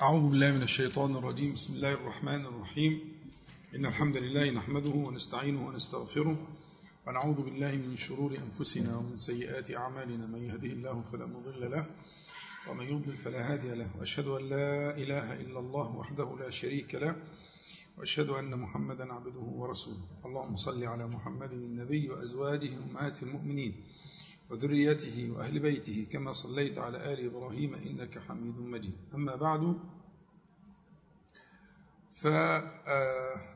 أعوذ بالله من الشيطان الرجيم. بسم الله الرحمن الرحيم. إن الحمد لله نحمده ونستعينه ونستغفره ونعوذ بالله من شرور أنفسنا ومن سيئات أعمالنا. من يهده الله فلا مضل له ومن يضلل فلا هادي له. وأشهد أن لا إله إلا الله وحده لا شريك له. وأشهد أن محمدا عبده ورسوله. اللهم صل على محمد النبي وأزواجه أمهات المؤمنين. وذريته وأهل بيته كما صليت على آل إبراهيم إنك حميد مجيد. أما بعد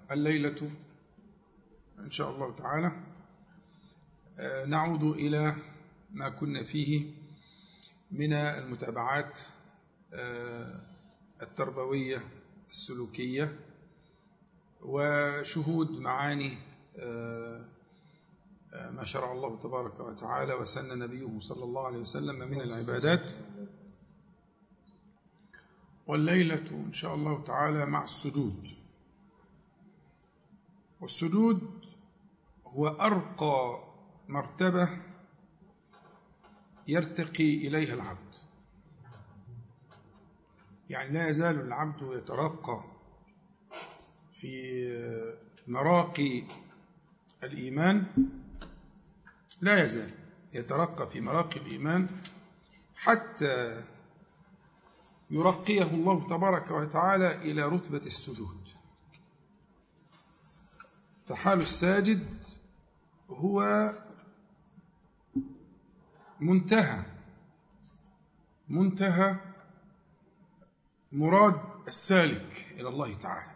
فالليلة إن شاء الله تعالى نعود إلى ما كنا فيه من المتابعات التربوية السلوكية وشهود معاني ما شرع الله تبارك وتعالى وسن نبيه صلى الله عليه وسلم من العبادات. والليلة إن شاء الله تعالى مع السجود. والسجود هو أرقى مرتبة يرتقي إليها العبد. يعني لا يزال العبد يترقى في مراقي الإيمان لا يزال يترقى في مراقي الإيمان حتى يرقيه الله تبارك وتعالى إلى رتبة السجود. فحال الساجد هو منتهى منتهى مراد السالك إلى الله تعالى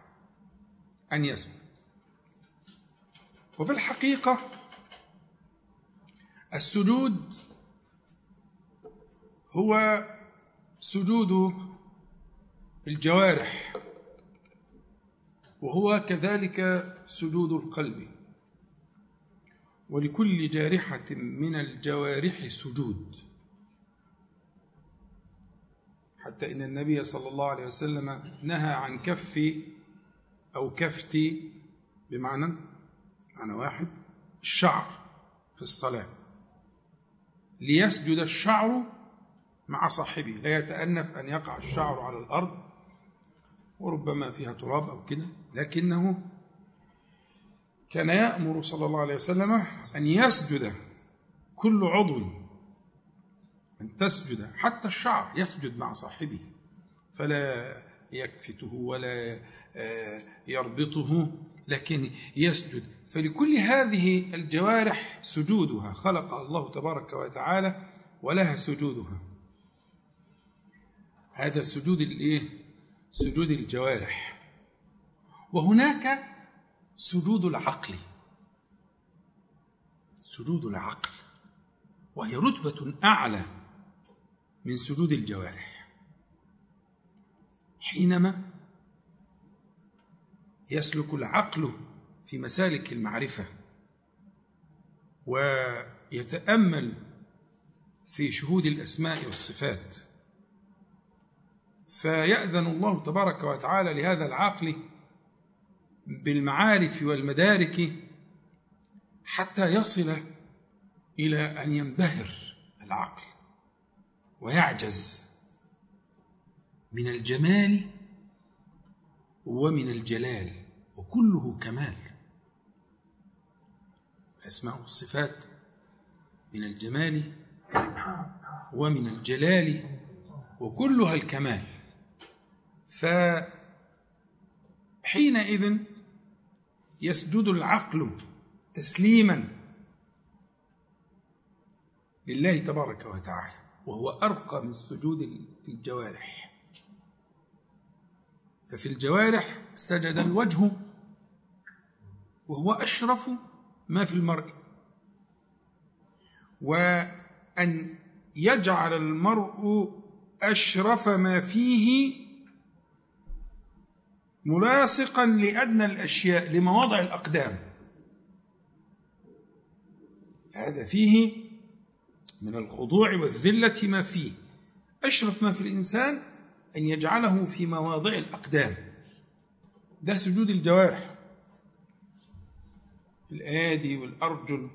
أن يسجد. وفي الحقيقة السجود هو سجود الجوارح وهو كذلك سجود القلب. ولكل جارحة من الجوارح سجود. حتى إن النبي صلى الله عليه وسلم نهى عن كف أو كفت بمعنى معنى واحد الشعر في الصلاة. ليسجد الشعر مع صاحبه لا يتأنف أن يقع الشعر على الأرض وربما فيها تراب أو كده لكنه كان يأمر صلى الله عليه وسلم أن يسجد كل عضو أن تسجد حتى الشعر يسجد مع صاحبه فلا يكفته ولا يربطه لكن يسجد. فلكل هذه الجوارح سجودها. خلق الله تبارك وتعالى ولها سجودها. هذا سجود الإيه؟ سجود الجوارح. وهناك سجود العقل. سجود العقل. وهي رتبة أعلى من سجود الجوارح. حينما يسلك العقل في مسالك المعرفة ويتأمل في شهود الأسماء والصفات فيأذن الله تبارك وتعالى لهذا العقل بالمعارف والمدارك حتى يصل إلى أن ينبهر العقل ويعجز. من الجمال ومن الجلال وكله كمال. الأسماء والصفات من الجمال ومن الجلال وكلها الكمال. فحينئذ يسجد العقل تسليما لله تبارك وتعالى وهو أرقى من سجود الجوارح. ففي الجوارح سجد الوجه وهو أشرف ما في المرء. وأن يجعل المرء أشرف ما فيه ملاصقا لأدنى الأشياء لمواضع الأقدام. هذا فيه من الخضوع والذلة ما فيه. أشرف ما في الإنسان أن يجعله في مواضع الأقدام. ده سجود الجوارح. الآدي والأرجل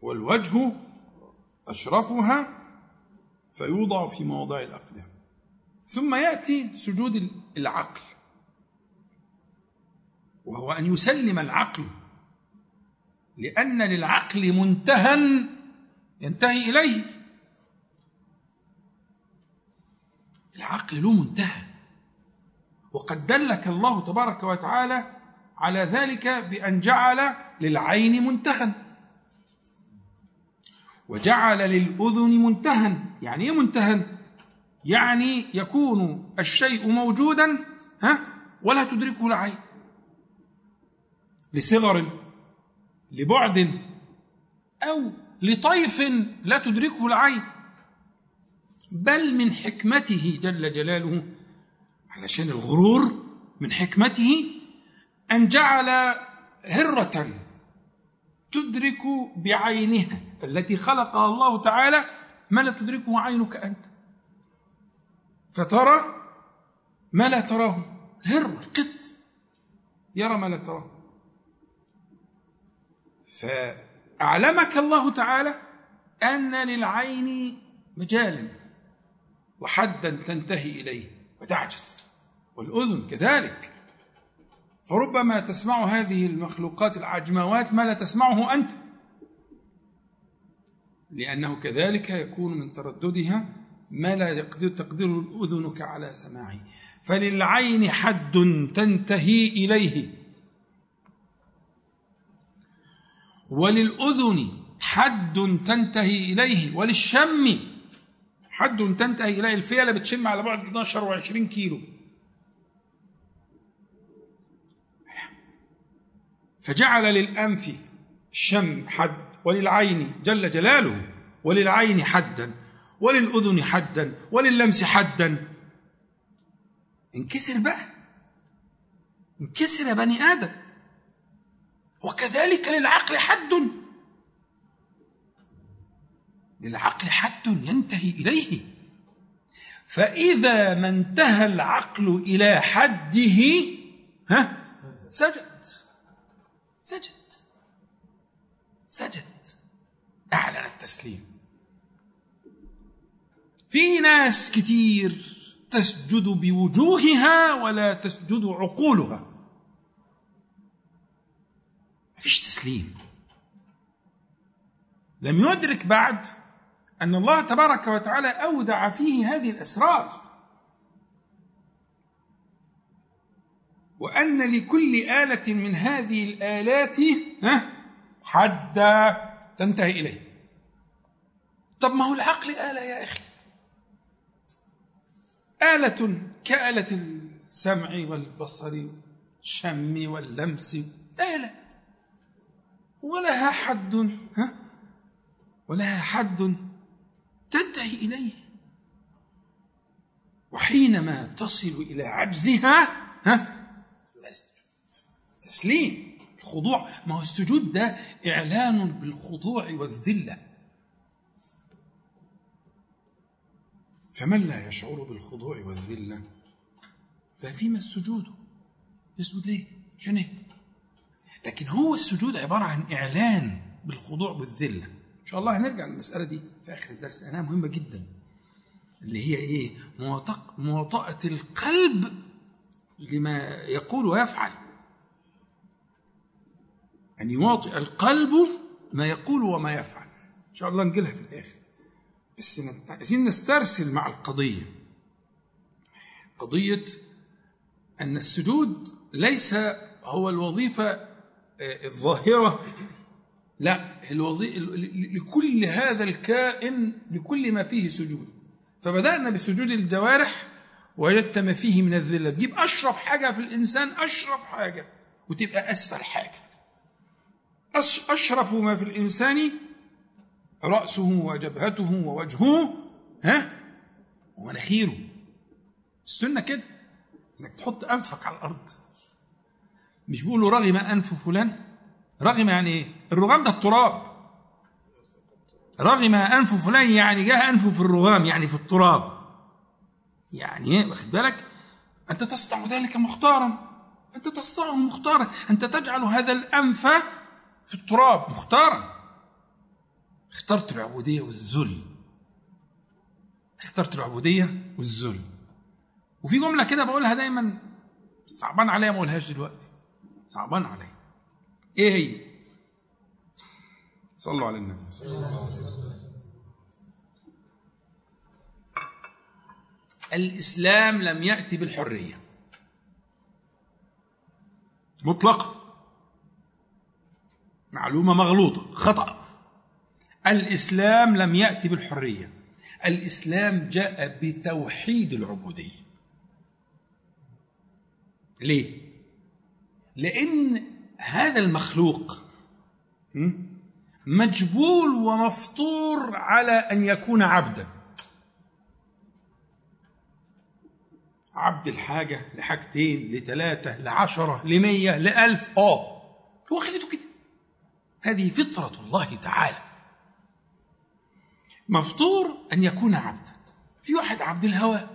والوجه أشرفها فيوضع في مواضع الأقدام. ثم يأتي سجود العقل. وهو أن يسلم العقل. لأن للعقل منتهى ينتهي إليه. العقل له منتهى. وقد دلك الله تبارك وتعالى على ذلك بأن جعل للعين منتهى. وجعل للأذن منتهى يعني إيه منتهى؟ يعني يكون الشيء موجودا ها؟ ولا تدركه العين. لصغر لبعد أو لطيف لا تدركه العين. بل من حكمته جل جلاله علشان الغرور من حكمته أن جعل هرة تدرك بعينها التي خلقها الله تعالى ما لا تدركه عينك أنت. فترى ما لا تراه الهر القط يرى ما لا تراه. فأعلمك الله تعالى أن للعين مجالا. وحدا تنتهي إليه وتعجز. والأذن كذلك. فربما تسمع هذه المخلوقات العجموات ما لا تسمعه أنت. لأنه كذلك يكون من ترددها ما لا يقدر تقدر أذنك على سماعه. فللعين حد تنتهي إليه. وللأذن حد تنتهي إليه. وللشم حد تنتهي إليه الفيلة بتشم على بعد 12 و20 كيلو. فجعل للأنف شم حد وللعين جل جلاله وللعين حدا وللأذن حدا ولللمس حدا. انكسر بقى. انكسر يا بني آدم. وكذلك للعقل حد. للعقل حد ينتهي إليه. فإذا ما انتهى العقل إلى حده ها؟ سجد. سجد. سجد. أعلن التسليم. في ناس كتير تسجد بوجوهها ولا تسجد عقولها. ما فيش تسليم. لم يدرك بعد أن الله تبارك وتعالى أودع فيه هذه الأسرار. وأن لكل آلة من هذه الآلات حدا تنتهي إليه. طب ما هو العقل آلة يا أخي؟ آلة كآلة السمع والبصر والشم واللمس. آلة. ولها حد ها ولها حد. تنتهي إليه. وحينما تصل إلى عجزها ها تسليم الخضوع. ما هو السجود ده إعلان بالخضوع والذلة. فمن لا يشعر بالخضوع والذلة؟ ففيما السجود؟ يسجد ليه؟ عشان إيه؟ لكن هو السجود عبارة عن إعلان بالخضوع والذلة. إن شاء الله هنرجع للمسألة دي. في آخر الدرس لأنها مهمة جدا. اللي هي إيه؟ مواطأة القلب لما يقول ويفعل. أن يواطئ القلب ما يقول وما يفعل. إن شاء الله نجيلها في الآخر. بس عايزين نسترسل مع القضية. قضية أن السجود ليس هو الوظيفة آه، الظاهرة لا الوظيفة لكل هذا الكائن لكل ما فيه سجود. فبدأنا بسجود الجوارح وجدت ما فيه من الذلة. تجيب أشرف حاجة في الإنسان أشرف حاجة وتبقى أسفل حاجة. أشرف ما في الإنسان رأسه وجبهته ووجهه ها؟ ومناخيره. السنة كده إنك تحط أنفك على الأرض. مش بيقولوا رغم أنف فلان. رغم يعني إيه الرغام ده التراب. رغم أنف فلان يعني جه انفه في الرغام يعني في التراب. يعني إيه؟ واخد بالك؟ أنت تصنع ذلك مختارا. أنت تصنعه مختارا. أنت تجعل هذا الأنف في التراب مختارا. اخترت العبودية والذل. اخترت العبودية والذل. وفي جملة كده بقولها دايما صعبان عليا ما أقولهاش دلوقتي. صعبان عليا. إيه هي؟ صلوا على النبي. الإسلام لم يأتي بالحرية. مطلقا معلومة مغلوطة. خطأ. الإسلام لم يأتي بالحرية. الإسلام جاء بتوحيد العبودية. ليه؟ لأن هذا المخلوق مجبول ومفطور على أن يكون عبدا. عبد الحاجة لحاجتين لثلاثة لعشرة لمية لألف آه. هو خليته كده. هذه فطرة الله تعالى. مفطور أن يكون عبدا. في واحد عبد الهوى.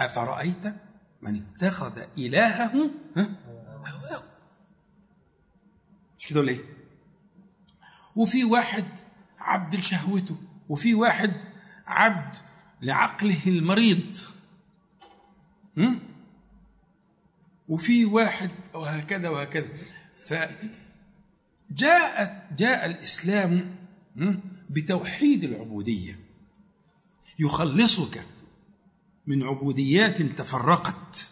أفرأيت من اتخذ إلهه؟ هواه. مش كده ولا إيه؟ وفي واحد عبد لشهوته وفي واحد عبد لعقله المريض. وفي واحد وهكذا وهكذا. فجاء جاء الإسلام بتوحيد العبودية. يخلصك من عبوديات تفرقت.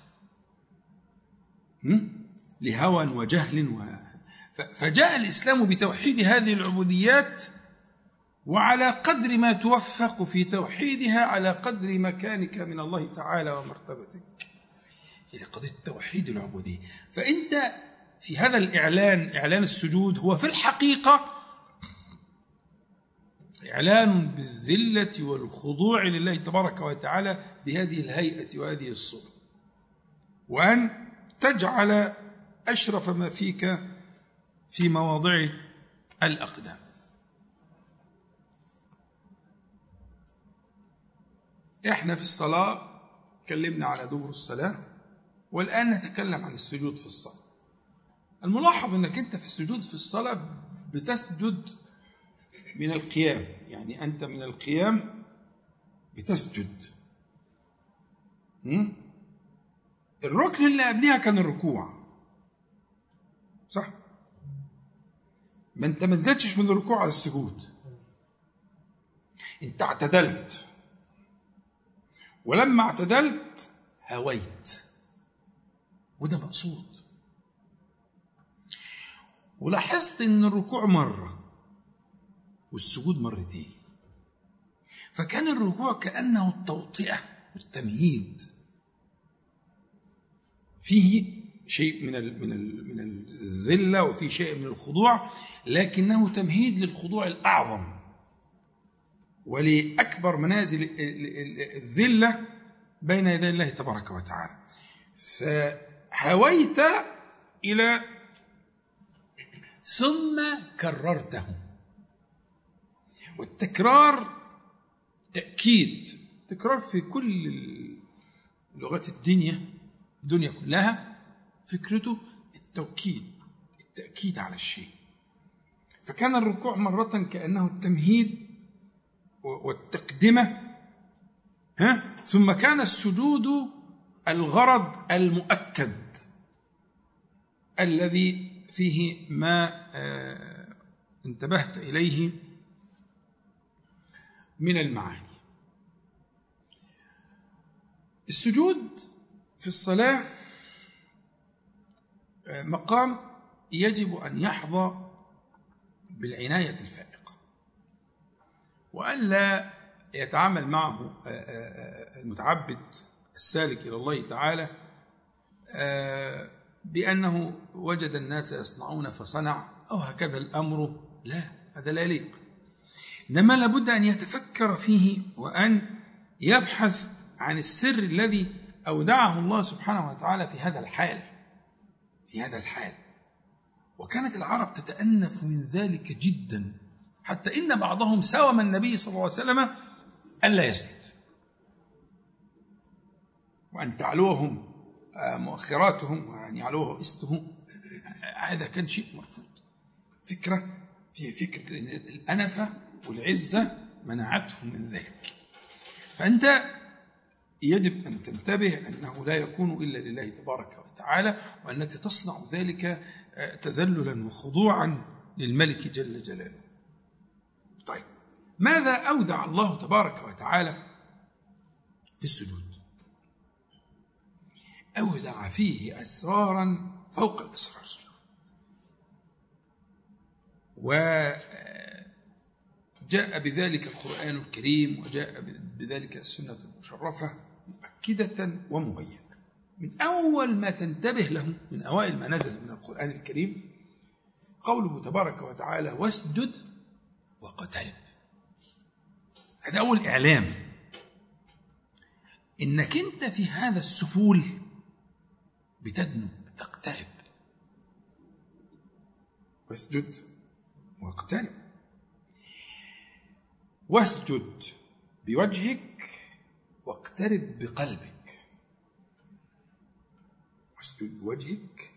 لهوى وجهل. فجاء الإسلام بتوحيد هذه العبوديات وعلى قدر ما توفق في توحيدها على قدر مكانك من الله تعالى ومرتبتك. إلى قضية توحيد العبودية. فأنت في هذا الإعلان إعلان السجود هو في الحقيقة إعلان بالذلة والخضوع لله تبارك وتعالى بهذه الهيئة وهذه الصورة. وأن تجعل أشرف ما فيك في مواضع الأقدام. إحنا في الصلاة تكلمنا على دور الصلاة والآن نتكلم عن السجود في الصلاة. الملاحظ إنك أنت في السجود في الصلاة بتسجد من القيام يعني أنت من القيام بتسجد. الركن اللي قبلها كان الركوع. صح؟ ما انت ما نزلتش من الركوع على السجود. انت اعتدلت. ولما اعتدلت هويت. وده مقصود. ولاحظت إن الركوع مره والسجود مرتين. فكان الركوع كأنه التوطئة والتمهيد. فيه شيء من ال من ال من الذلة وفي شيء من الخضوع. لكنه تمهيد للخضوع الأعظم ولأكبر منازل الذلة بين يدي الله تبارك وتعالى. فهويت إلى ثم كررته. والتكرار تأكيد تكرار في كل لغات الدنيا الدنيا كلها فكرته التوكيد التأكيد على الشيء. فكان الركوع مرة كأنه التمهيد والتقدمة ها؟ ثم كان السجود الغرض المؤكد الذي فيه ما آه، انتبهت إليه من المعاني. السجود في الصلاة آه، مقام يجب أن يحظى بالعناية الفائقة. وألا يتعامل معه آه، آه، آه، المتعبد السالك إلى الله تعالى بأنه وجد الناس يصنعون فصنع أو هكذا الأمر لا هذا لا يليق. إنما لابد أن يتفكر فيه وأن يبحث عن السر الذي أودعه الله سبحانه وتعالى في هذا الحال في هذا الحال. وكانت العرب تتأنف من ذلك جدا حتى إن بعضهم ساوم النبي صلى الله عليه وسلم ألا يسجد. وأن تعلوهم آه، مؤخراتهم وأن يعلوه إسته هذا كان شيء مرفوض. فكرة فيها فكرة الأنفة والعزة منعتهم من ذلك. فأنت يجب أن تنتبه أنه لا يكون إلا لله تبارك وتعالى وأنك تصنع ذلك تذللا وخضوعا للملك جل جلاله. طيب ماذا أودع الله تبارك وتعالى في السجود؟ أودع فيه أسرارا فوق الأسرار. وجاء بذلك القرآن الكريم وجاء بذلك السنة المشرفة مؤكدة ومبينة. من أول ما تنتبه له من أوائل ما نزل من القرآن الكريم قوله تبارك وتعالى واسجد واقترب هذا أول إعلام. إنك أنت في هذا السفول بتدنو تقترب واسجد واقترب. واسجد بوجهك واقترب بقلبك. واسجد بوجهك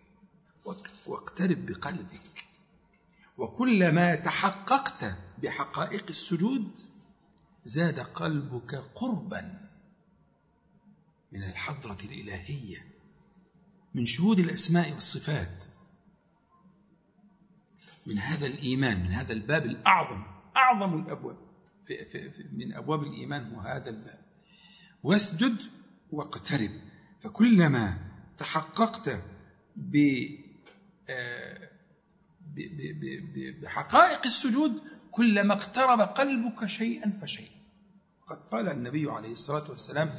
واقترب بقلبك. وكلما تحققت بحقائق السجود زاد قلبك قربا من الحضرة الإلهية من شهود الأسماء والصفات. من هذا الإيمان من هذا الباب الأعظم أعظم الأبواب. في في في من أبواب الإيمان هو هذا الباب. واسجد واقترب. فكلما تحققت ب بحقائق السجود كلما اقترب قلبك شيئا فشيئا. قد قال النبي عليه الصلاة والسلام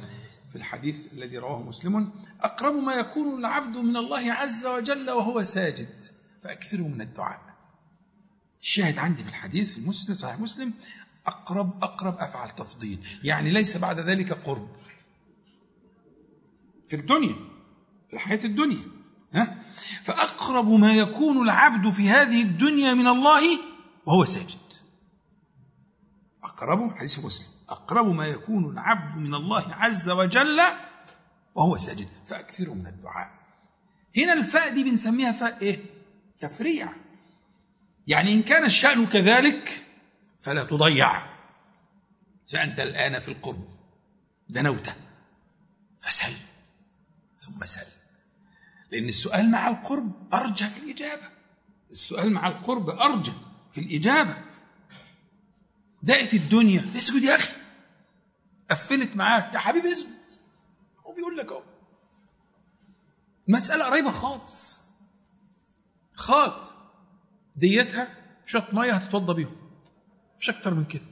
في الحديث الذي رواه مسلم أقرب ما يكون العبد من الله عز وجل وهو ساجد فأكثروا من الدعاء. الشاهد عندي في الحديث في صحيح مسلم أقرب أقرب أفعل تفضيل. يعني ليس بعد ذلك قرب. في الدنيا الحياة الدنيا ها؟ فأقرب ما يكون العبد في هذه الدنيا من الله وهو ساجد. أقرب حديث مسلم. أقرب ما يكون العبد من الله عز وجل وهو ساجد. فأكثروا من الدعاء. هنا الفاء دي بنسميها فاء إيه؟ تفريع. يعني إن كان الشأن كذلك فلا تضيع. فأنت الآن في القرب دنوت فسل ثم سل. لأن السؤال مع القرب أرجى في الإجابة. السؤال مع القرب أرجى في الإجابة. دقت الدنيا. اسجد يا أخي. قفلت معاك. يا حبيبي اسجد. هو بيقول لك أهو. مسألة قريبة خالص. خالص. ديتها شوية مية هتتوضى بيهم. مش أكتر من كده.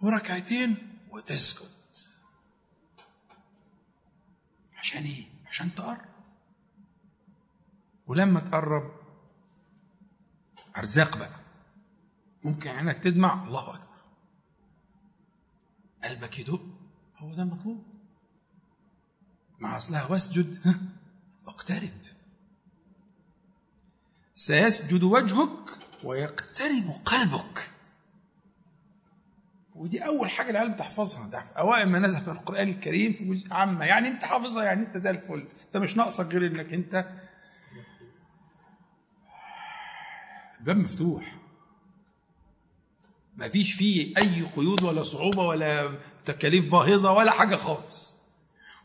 وركعتين وتسجد. عشان إيه؟ عشان تقرب. ولما تقرب أرزاق بقى. ممكن عينك تدمع. الله أكبر. قلبك يدق. هو ده المطلوب. مع أصلها واسجد. ها واقترب سيسجد وجهك ويقترب قلبك. ودي أول حاجة العيال بتحفظها. ده في أوائل ما نزل في القرآن الكريم في جزء عامة. يعني أنت حافظها يعني أنت زي الفل. أنت مش ناقصك غير إنك أنت الباب مفتوح. ما فيش فيه أي قيود ولا صعوبة ولا تكاليف باهظة ولا حاجة خالص.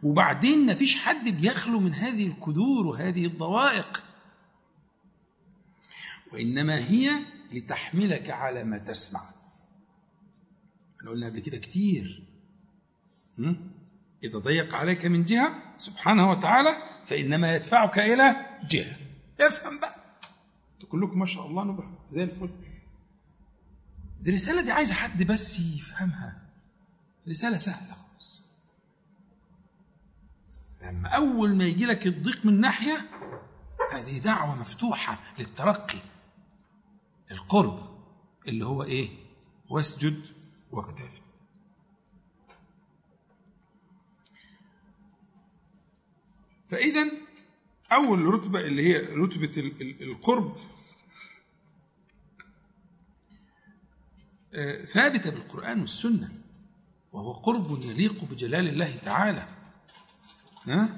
وبعدين ما فيش حد بيخلو من هذه الكدور وهذه الضوائق. وإنما هي لتحملك على ما تسمع. إحنا قلنا قبل كده كتير. إذا ضيق عليك من جهة سبحانه وتعالى فإنما يدفعك إلى جهة. افهم بقى. كلكم ما شاء الله نبه زي الفل. دي الرسالة دي عايزة حد بس يفهمها. رسالة سهلة خالص. لما أول ما يجي لك الضيق من ناحية هذه دعوة مفتوحة للترقي. القرب اللي هو إيه؟ واسجد واقترب فاذا أول رتبة اللي هي رتبة القرب آه، ثابتة بالقرآن والسنة وهو قرب يليق بجلال الله تعالى. ها؟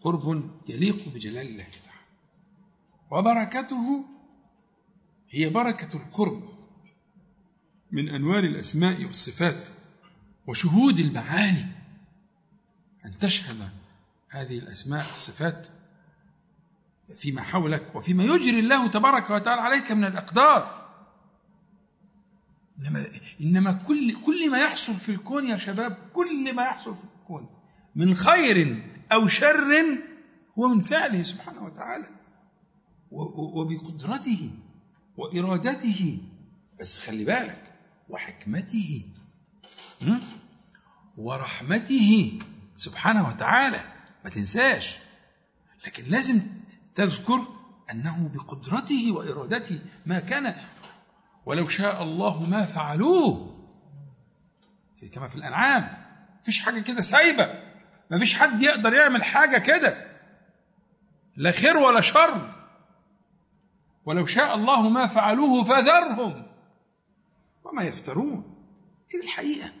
قرب يليق بجلال الله تعالى. وبركته هي بركة القرب من أنوار الأسماء والصفات وشهود المعاني أن تشهد هذه الأسماء الصفات فيما حولك وفيما يجري الله تبارك وتعالى عليك من الأقدار. إنما, إنما كل, كل ما يحصل في الكون يا شباب كل ما يحصل في الكون من خير أو شر هو من فعله سبحانه وتعالى. وبقدرته وإرادته. بس خلي بالك وحكمته ورحمته سبحانه وتعالى. ما تنساش. لكن لازم تذكر أنه بقدرته وإرادته ما كان ولو شاء الله ما فعلوه. في كما في الأنعام فيش حاجة كده سايبة. ما فيش حد يقدر يعمل حاجة كده. لا خير ولا شر. ولو شاء الله ما فعلوه فذرهم. وما يفترون. هي الحقيقة.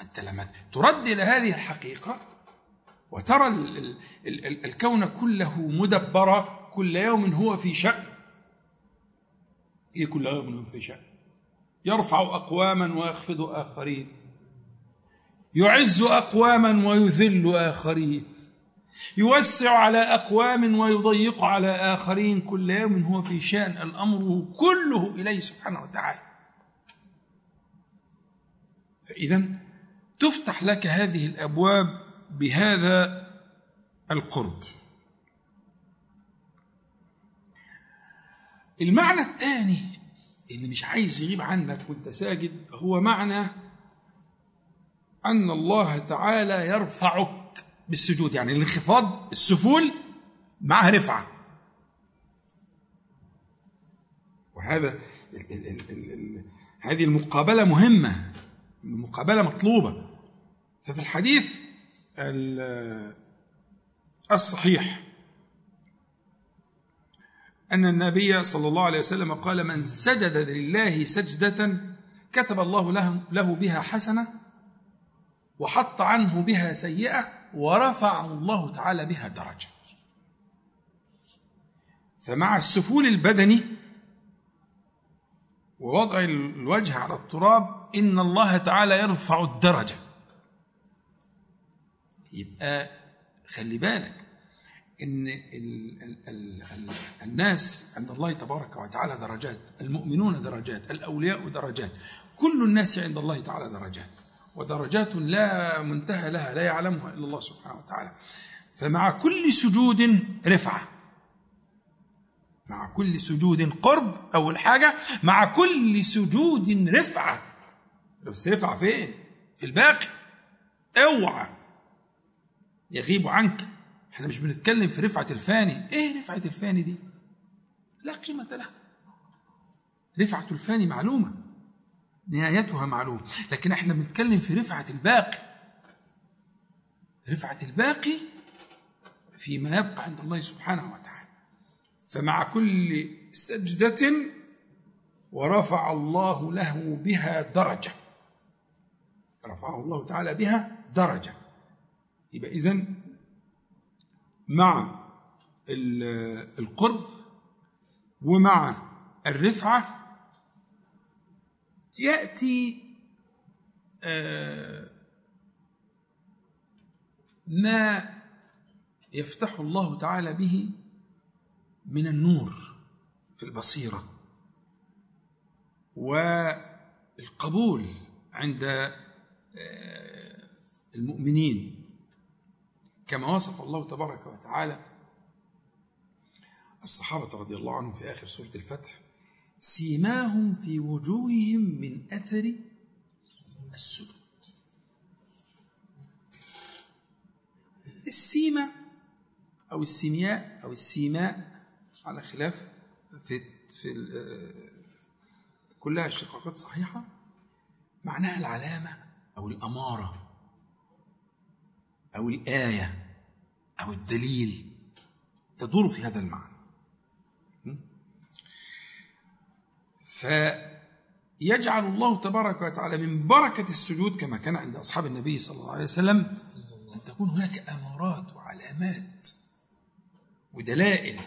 أنت لما ترد إلى هذه الحقيقة وترى الكون كله مدبرا كل يوم هو في شأن. إيه كل يوم هو في شأن؟ يرفع أقواما ويخفض آخرين. يعز أقواما ويذل آخرين. يوسع على أقوام ويضيق على آخرين. كل يوم هو في شأن. الأمر كله إليه سبحانه وتعالى. فإذا تفتح لك هذه الأبواب بهذا القرب. المعنى الثاني اللي مش عايز يغيب عنك وانت ساجد هو معنى أن الله تعالى يرفعك بالسجود يعني الانخفاض السفول معها رفعة. وهذا ال ال ال ال ال هذه المقابلة مهمة المقابلة مطلوبة. ففي الحديث الصحيح. أن النبي صلى الله عليه وسلم قال من سجد لله سجدة كتب الله له, له بها حسنة وحط عنه بها سيئة ورفع الله تعالى بها درجة. فمع السفول البدني ووضع الوجه على التراب إن الله تعالى يرفع الدرجة. يبقى خلي بالك إن ال ال ال ال الناس عند الله تبارك وتعالى درجات المؤمنون درجات الأولياء درجات كل الناس عند الله تعالى درجات ودرجات لا منتهى لها لا يعلمها إلا الله سبحانه وتعالى. فمع كل سجود رفعة مع كل سجود قرب أول حاجة مع كل سجود رفعة. بس رفعة فين؟ في الباقي. اوعى. يغيب عنك. إحنا مش بنتكلم في رفعة الفاني. إيه رفعة الفاني دي؟ لا قيمة لها. رفعة الفاني معلومة. نهايتها معلومة. لكن إحنا بنتكلم في رفعة الباقي. رفعة الباقي فيما يبقى عند الله سبحانه وتعالى. فمع كل سجدة ورفع الله له بها درجة. رفعه الله تعالى بها درجة. يبقى إذن مع القرب ومع الرفعة يأتي آه، ما يفتح الله تعالى به من النور في البصيرة والقبول عند آه، المؤمنين. كما وصف الله تبارك وتعالى الصحابة رضي الله عنهم في آخر سورة الفتح سيماهم في وجوههم من أثر السجود. السيمة أو السيمياء أو السيماء على خلاف في في كلها اشتقاقات صحيحة معناها العلامة أو الأمارة أو الآية. أو الدليل تدور في هذا المعنى. فيجعل الله تبارك وتعالى من بركة السجود كما كان عند أصحاب النبي صلى الله عليه وسلم أن تكون هناك أمارات وعلامات ودلائل.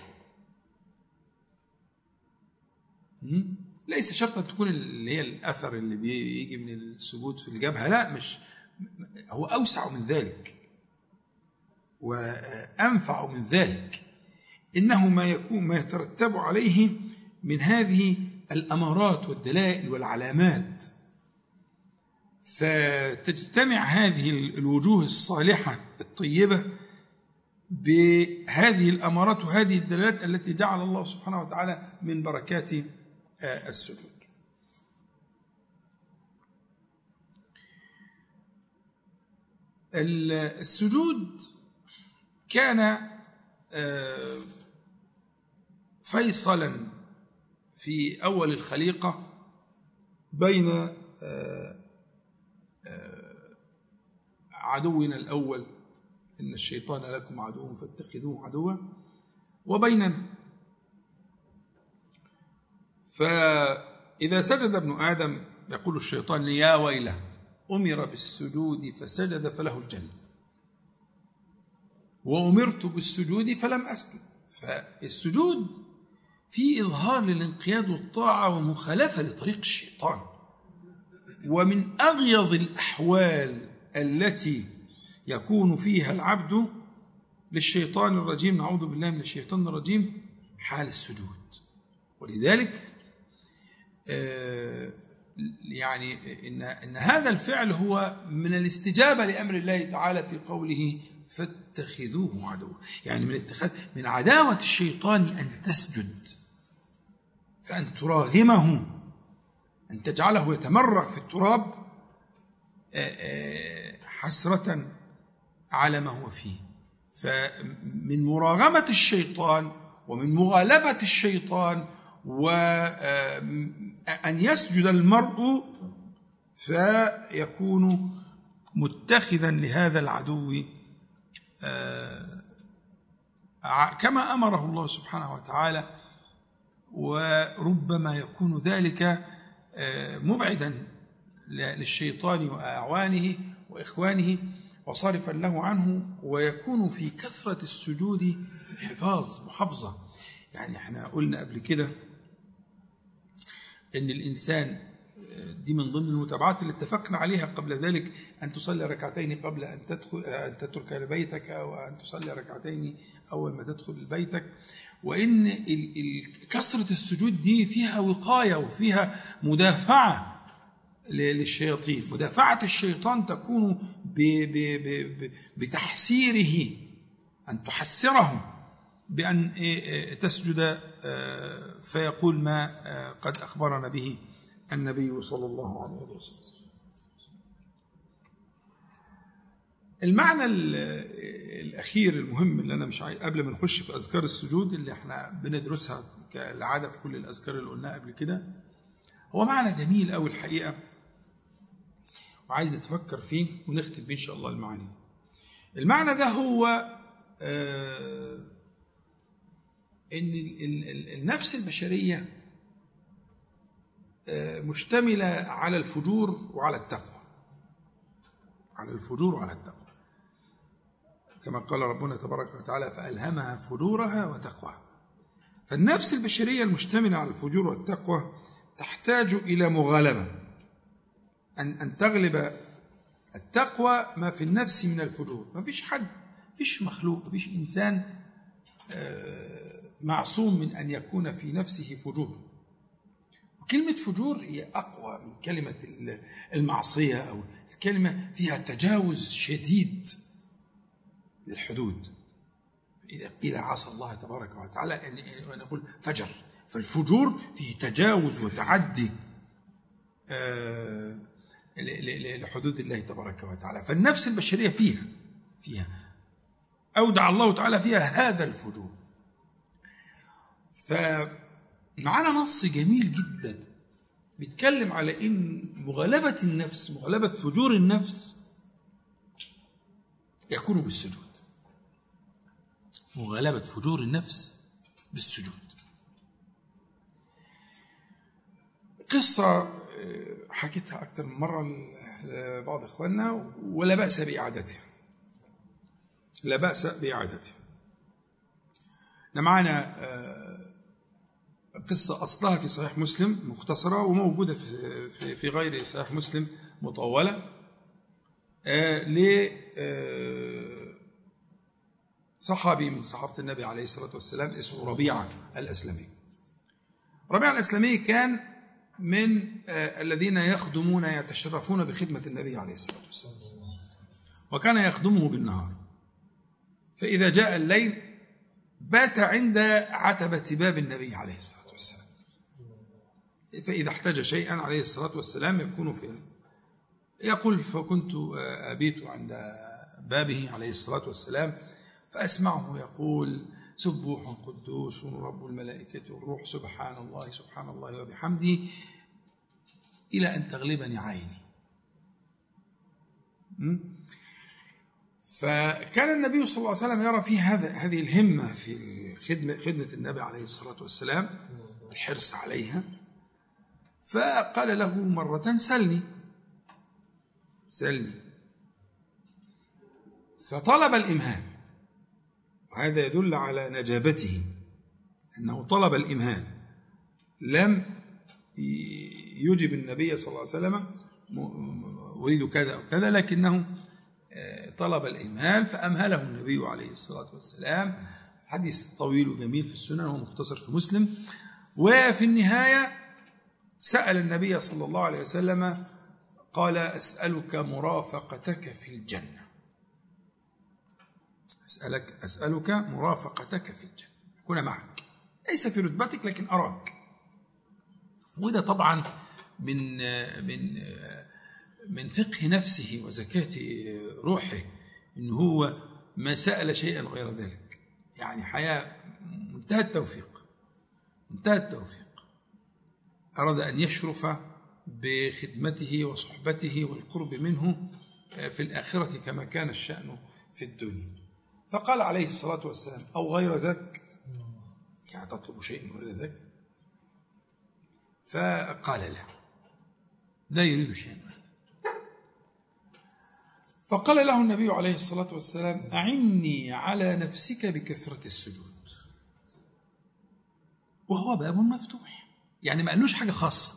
ليس شرطا تكون اللي هي الأثر اللي بيجي من السجود في الجبهة لا مش هو أوسع من ذلك. وأنفع من ذلك. إنه ما يكون ما يترتب عليه من هذه الأمارات والدلائل والعلامات. فتجتمع هذه الوجوه الصالحة الطيبة بهذه الأمارات وهذه الدلالات التي جعل الله سبحانه وتعالى من بركات آه، السجود. السجود كان آه، فيصلا في أول الخليقة بين آه، عدونا الأول إن الشيطان لكم عدو فاتخذوه عدوا وبيننا. فإذا سجد ابن آدم يقول الشيطان يا ويلة أمر بالسجود فسجد فله الجنة. وأمرت بالسجود فلم أسجد. فالسجود في إظهار للانقياد والطاعة ومخالفة لطريق الشيطان. ومن أغيظ الأحوال التي يكون فيها العبد للشيطان الرجيم نعوذ بالله من الشيطان الرجيم حال السجود. ولذلك آه، يعني إن, إن هذا الفعل هو من الاستجابة لأمر الله تعالى في قوله فاتخذوه عدوا. يعني من اتخاذ من عداوة الشيطان أن تسجد فأن تراغمه أن تجعله يتمرغ في التراب حسرة على ما هو فيه. فمن مراغمة الشيطان ومن مغالبة الشيطان وأن يسجد المرء فيكون متخذا لهذا العدو كما أمره الله سبحانه وتعالى وربما يكون ذلك آه، مبعدا للشيطان وأعوانه وإخوانه وصارفا له عنه ويكون في كثرة السجود حفاظ محافظه يعني إحنا قلنا قبل كده إن الإنسان دي من ضمن المتابعات اللي اتفقنا عليها قبل ذلك أن تصلي ركعتين قبل أن تدخل أن تترك بيتك وان تصلي ركعتين أول ما تدخل بيتك. وإن كثرة السجود دي فيها وقاية وفيها مدافعة للشياطين. مدافعة الشيطان تكون بتحسيره أن تحسره بأن إيه، إيه، تسجد آه، فيقول ما آه، قد أخبرنا به. النبي صلى الله عليه وسلم. المعنى الأخير المهم اللي أنا مش عايز قبل ما نخش في أذكار السجود اللي إحنا بندرسها كالعادة في كل الأذكار اللي قلناها قبل كده هو معنى جميل أوي الحقيقة وعايز نتفكر فيه ونختم بيه إن شاء الله المعاني. المعنى ده هو آه إن النفس البشرية آه، مشتملة على الفجور وعلى التقوى. على الفجور وعلى التقوى. كما قال ربنا تبارك وتعالى فألهمها فجورها وتقواها. فالنفس البشرية المشتملة على الفجور والتقوى تحتاج إلى مغالبة. أن أن تغلب التقوى ما في النفس من الفجور. ما فيش حد فيش مخلوق فيش إنسان آه معصوم من أن يكون في نفسه فجور. وكلمة فجور هي أقوى من كلمة المعصية أو الكلمة فيها تجاوز شديد للحدود. إذا قيل عصى الله تبارك وتعالى أن نقول فجر. فالفجور فيه تجاوز وتعدي آه، لحدود الله تبارك وتعالى. فالنفس البشرية فيها فيها. أودع الله تعالى فيها هذا الفجور. فمعانا نص جميل جدا. بيتكلم على إن مغالبة النفس مغالبة فجور النفس يكون بالسجود. مغالبة فجور النفس بالسجود. قصة آه، حكيتها أكثر من مرة لبعض إخواننا ولا بأس بإعادتها. لا بأس بإعادتها. معنا آه، قصة أصلها في صحيح مسلم مختصرة وموجودة في في غير صحيح مسلم مطولة. آه، ل آه، صحابي من صحابة النبي عليه الصلاة والسلام اسمه ربيعة الأسلمي. ربيعة الأسلمي كان من آه، الذين يخدمون يتشرفون بخدمة النبي عليه الصلاة والسلام. وكان يخدمه بالنهار. فإذا جاء الليل بات عند عتبة باب النبي عليه الصلاة والسلام فإذا احتاج شيئا عليه الصلاة والسلام يكون في يقول فكنت أبيت عند بابه عليه الصلاة والسلام فأسمعه يقول سبوح قدوس رب الملائكة والروح سبحان الله سبحان الله وبحمده إلى أن تغلبني عيني. فكان النبي صلى الله عليه وسلم يرى في هذا هذه الهمة في خدمة خدمة النبي عليه الصلاة والسلام الحرص عليها. فقال له مرة سلني. سلني. فطلب الإمهال. وهذا يدل على نجابته أنه طلب الإمهال. لم يجب النبي صلى الله عليه وسلم أريد كذا أو كذا لكنه آه، طلب الإمهال فأمهله النبي عليه الصلاة والسلام. حديث طويل وجميل في السنن وهو مختصر في مسلم. وفي النهاية سأل النبي صلى الله عليه وسلم قال أسألك مرافقتك في الجنة. أسألك أسألك مرافقتك في الجنة. أكون معك. ليس في رتبتك لكن أراك. وده طبعا من من من فقه نفسه وزكاة روحه إن هو ما سأل شيئا غير ذلك. يعني حياة منتهى التوفيق. منتهى التوفيق. أراد أن يشرف بخدمته وصحبته والقرب منه في الآخرة كما كان الشأن في الدنيا. فقال عليه الصلاة والسلام أو غير ذاك؟ يعني تطلب شيء غير ذاك؟ فقال لا لا يريد شيئا. فقال له النبي عليه الصلاة والسلام أعني على نفسك بكثرة السجود. وهو باب مفتوح. يعني ما قالوش حاجة خاصة.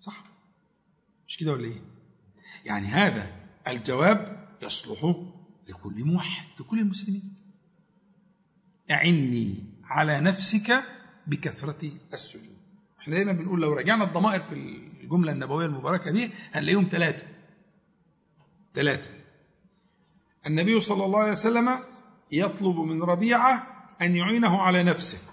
صح؟ مش كده ولا إيه؟ يعني هذا الجواب يصلح لكل موحد لكل المسلمين. أعني على نفسك بكثرة السجود. إحنا دايما بنقول لو رجعنا الضمائر في الجملة النبوية المباركة دي هنلاقيهم ثلاثة ثلاثة النبي صلى الله عليه وسلم يطلب من ربيعة أن يعينه على نفسه.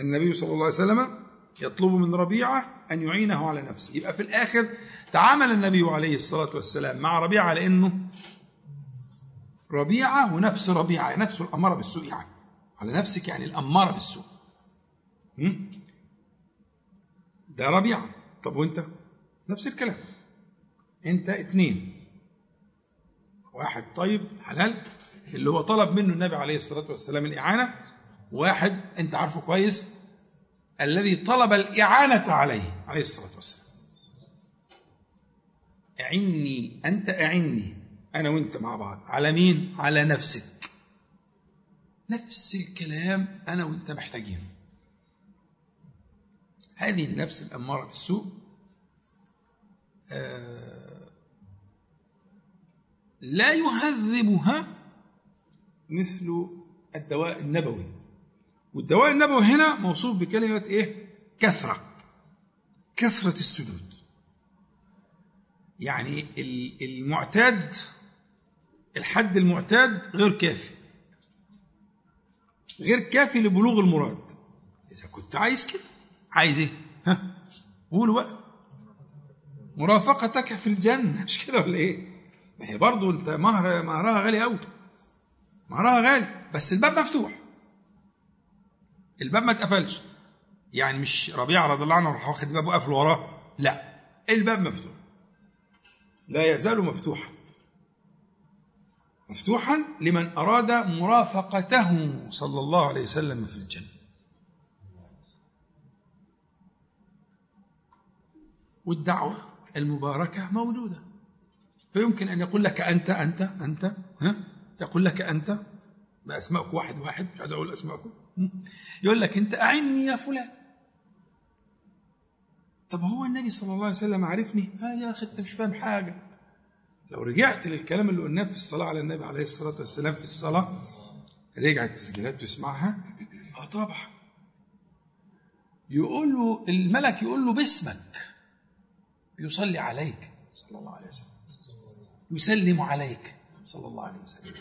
النبي صلى الله عليه وسلم يطلب من ربيعة أن يعينه على نفسه. يبقى في الآخر تعامل النبي عليه الصلاة والسلام مع ربيعة على أنه ربيعة ونفس ربيعة نفس الأمارة بالسوء يعني. على نفسك يعني الأمارة بالسوء. ده ربيعة. طب وأنت؟ نفس الكلام. أنت اتنين. واحد طيب حلال. اللي هو طلب منه النبي عليه الصلاة والسلام الإعانة واحد أنت عارفه كويس الذي طلب الإعانة عليه عليه الصلاة والسلام. أعني أنت أعني أنا وأنت مع بعض. على مين؟ على نفسك. نفس الكلام أنا وأنت محتاجينه هذه النفس الأمارة بالسوء آه لا يهذبها مثل الدواء النبوي. والدواء النبوي هنا موصوف بكلمة إيه؟ كثرة. كثرة السجود. يعني المعتاد الحد المعتاد غير كافي. غير كافي لبلوغ المراد. إذا كنت عايز كده. عايز إيه؟ ها؟ قولوا بقى. مرافقتك في الجنة. مش كده ولا إيه؟ ما هي برضه أنت مهر مهرها غالي قوي مهرها غالي. بس الباب مفتوح. الباب ما اتقفلش. يعني مش ربيعه رضي الله عنه راح واخد الباب وقفل وراه؟ لا. الباب مفتوح. لا يزال مفتوحا. مفتوحا لمن أراد مرافقته صلى الله عليه وسلم في الجنة. والدعوة المباركة موجودة. فيمكن أن يقول لك أنت أنت أنت ها؟ يقول لك أنت بأسمائك واحد واحد مش عايز أقول أسمائكم. يقول لك انت أعني يا فلان. طب هو النبي صلى الله عليه وسلم عارفني؟ آه يا أخي أنت مش فاهم حاجة. لو رجعت للكلام اللي قلناه في الصلاة على النبي عليه الصلاة والسلام في الصلاة رجع التسجيلات ويسمعها آه طبعا. يقول له الملك يقول له باسمك. يصلي عليك صلى الله عليه وسلم. يسلم عليك صلى الله عليه وسلم.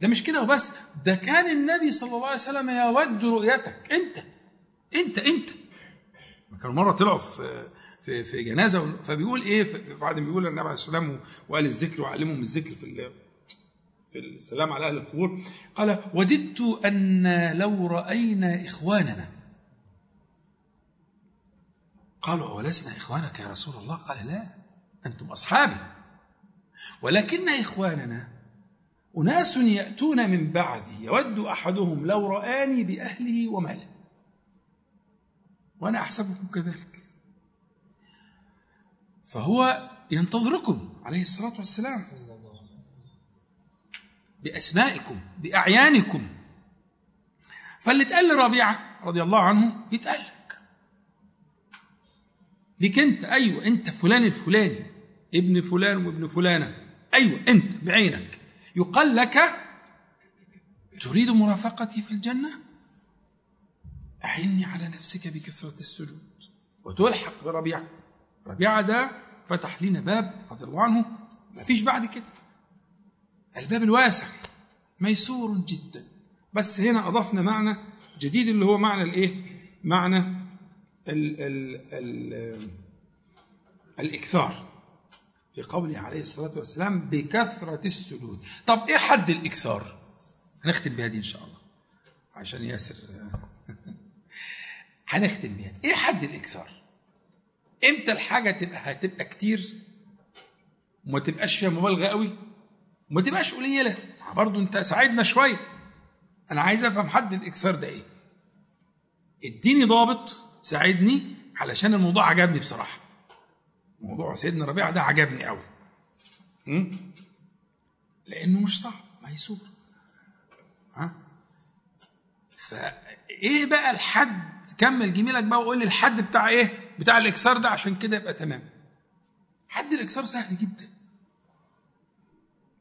ده مش كده وبس. ده كان النبي صلى الله عليه وسلم يود رؤيتك. انت انت انت. كانوا مرة طلعوا في في في جنازة فبيقول إيه؟ بعد ما بيقول النبي عليه والسلام وقال الذكر وعلمهم الذكر في في السلام على أهل القبور قال وددت أن لو رأينا إخواننا قالوا ولسنا إخوانك يا رسول الله؟ قال لا أنتم أصحابي. ولكن إخواننا أناس يأتون من بعدي يود أحدهم لو رآني بأهله وماله. وأنا أحسبكم كذلك. فهو ينتظركم عليه الصلاة والسلام بأسمائكم بأعيانكم. فاللي اتقال لربيعه رضي الله عنه يتقال لك ليك أنت أيوه أنت فلان الفلاني ابن فلان وابن فلانة أيوه أنت بعينك. يقال لك تريد مرافقتي في الجنة؟ أعني على نفسك بكثرة السجود. وتلحق بربيعة ربيعة ده فتح لنا باب رضي الله عنه. ما فيش بعد كده. الباب الواسع. ميسور جدا. بس هنا أضفنا معنى جديد اللي هو معنى الإيه؟ معنى ال ال ال الإكثار. في قوله عليه الصلاة والسلام بكثرة السجود. طب إيه حد الإكثار؟ هنختم بها دي إن شاء الله. عشان ياسر. هنختم بيها إيه حد الإكثار؟ إمتى الحاجة تبقى هتبقى كتير وما تبقاش فيها مبالغة قوي؟ وما تبقاش قليلة. برضه أنت ساعدنا شوية. أنا عايز أفهم حد الإكثار ده إيه. اديني ضابط ساعدني علشان الموضوع عجبني بصراحة. موضوع سيدنا ربيعه ده عجبني قوي. لأنه مش صعب ميسور ها؟ فإيه بقى الحد؟ كمل جميلك بقى وقول لي الحد بتاع إيه؟ بتاع الاكسار ده عشان كده يبقى تمام. حد الاكسار سهل جدا.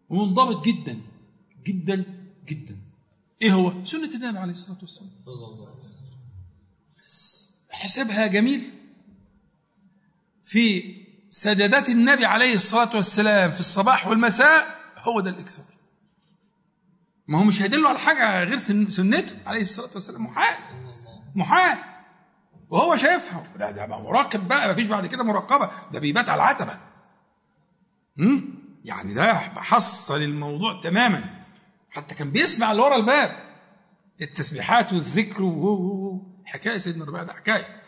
ومنضبط جدا. جدا جدا. إيه هو؟ سنة النبي عليه الصلاة والسلام. بس. حسابها جميل. في سجدات النبي عليه الصلاة والسلام في الصباح والمساء هو ده الاكثار ما هو مش هيدله على حاجة غير سنته عليه الصلاة والسلام. محال. محال. وهو شايفها. ده ده مراقب بقى مفيش بعد كده مراقبة. ده بيبات على العتبة. امم يعني ده حصل الموضوع تماما. حتى كان بيسمع اللي ورا الباب. التسبيحات والذكر و حكاية سيدنا الربيع ده حكاية.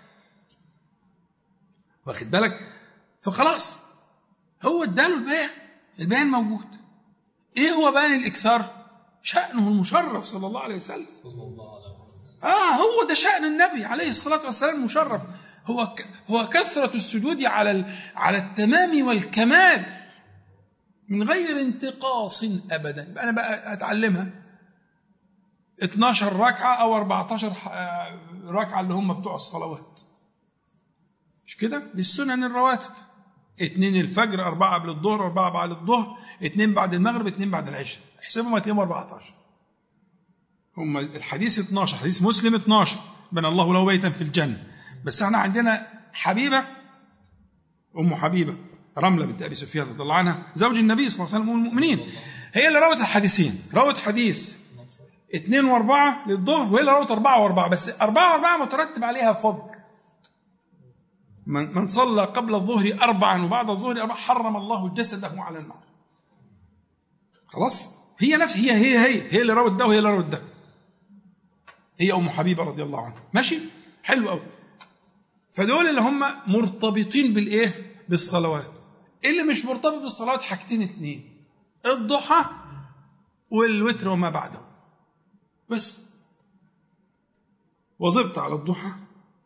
واخد بالك؟ فخلاص هو اداله البيان البيان موجود. إيه هو بيان الإكثار؟ شأنه المشرف صلى الله عليه وسلم. صلى الله عليه وسلم آه هو ده شأن النبي عليه الصلاة والسلام مشرف هو. هو كثرة السجود على على التمام والكمال من غير انتقاص ابدا. يبقى أنا بقى أتعلمها. 12 ركعة أو 14 ركعة اللي هم بتوع الصلوات. مش كده؟ دي السنن الرواتب. اثنين الفجر أربعة قبل الظهر أربعة بعد الظهر اثنين بعد المغرب اثنين بعد العشاء. احسبهم هتلاقيهم 14 هم الحديث 12 حديث مسلم 12 بنى الله له بيتا في الجنة. بس إحنا عندنا حبيبة أم حبيبة رملة بنت أبي سفيان رضي الله عنها زوج النبي صلى الله عليه وسلم المؤمنين. هي اللي روت الحديثين روت حديث اثنين وأربعة للظهر وهي اللي روت أربعة وأربعة. بس أربعة وأربعة مترتب عليها فضل. من من صلى قبل الظهر أربعا وبعد الظهر أربعا حرم الله جسده على النار خلاص؟ هي نفس هي هي هي هي اللي روت ده وهي اللي روت ده. هي أم حبيبة رضي الله عنها. ماشي؟ حلو قوي فدول اللي هم مرتبطين بالإيه؟ بالصلوات. اللي مش مرتبط بالصلوات حاجتين اتنين. الضحى والوتر وما بعده. بس. وظبط على الضحى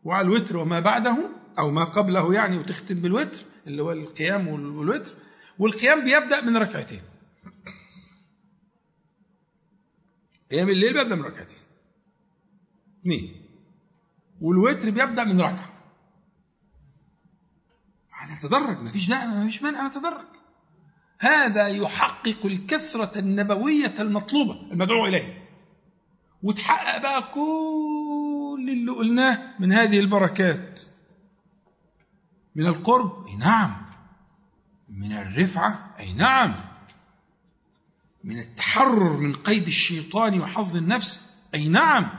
وعلى الوتر وما بعده أو ما قبله يعني وتختم بالوتر اللي هو القيام والوتر. والقيام بيبدأ من ركعتين. قيام الليل بيبدأ من ركعتين. اثنين. والوتر بيبدأ من ركعة. نتدرج ما فيش ما فيش مانع نتدرج هذا يحقق الكثرة النبوية المطلوبة المدعو إليه. وتحقق بقى كل اللي قلناه من هذه البركات. من القرب أي نعم. من الرفعة أي نعم. من التحرر من قيد الشيطان وحظ النفس أي نعم.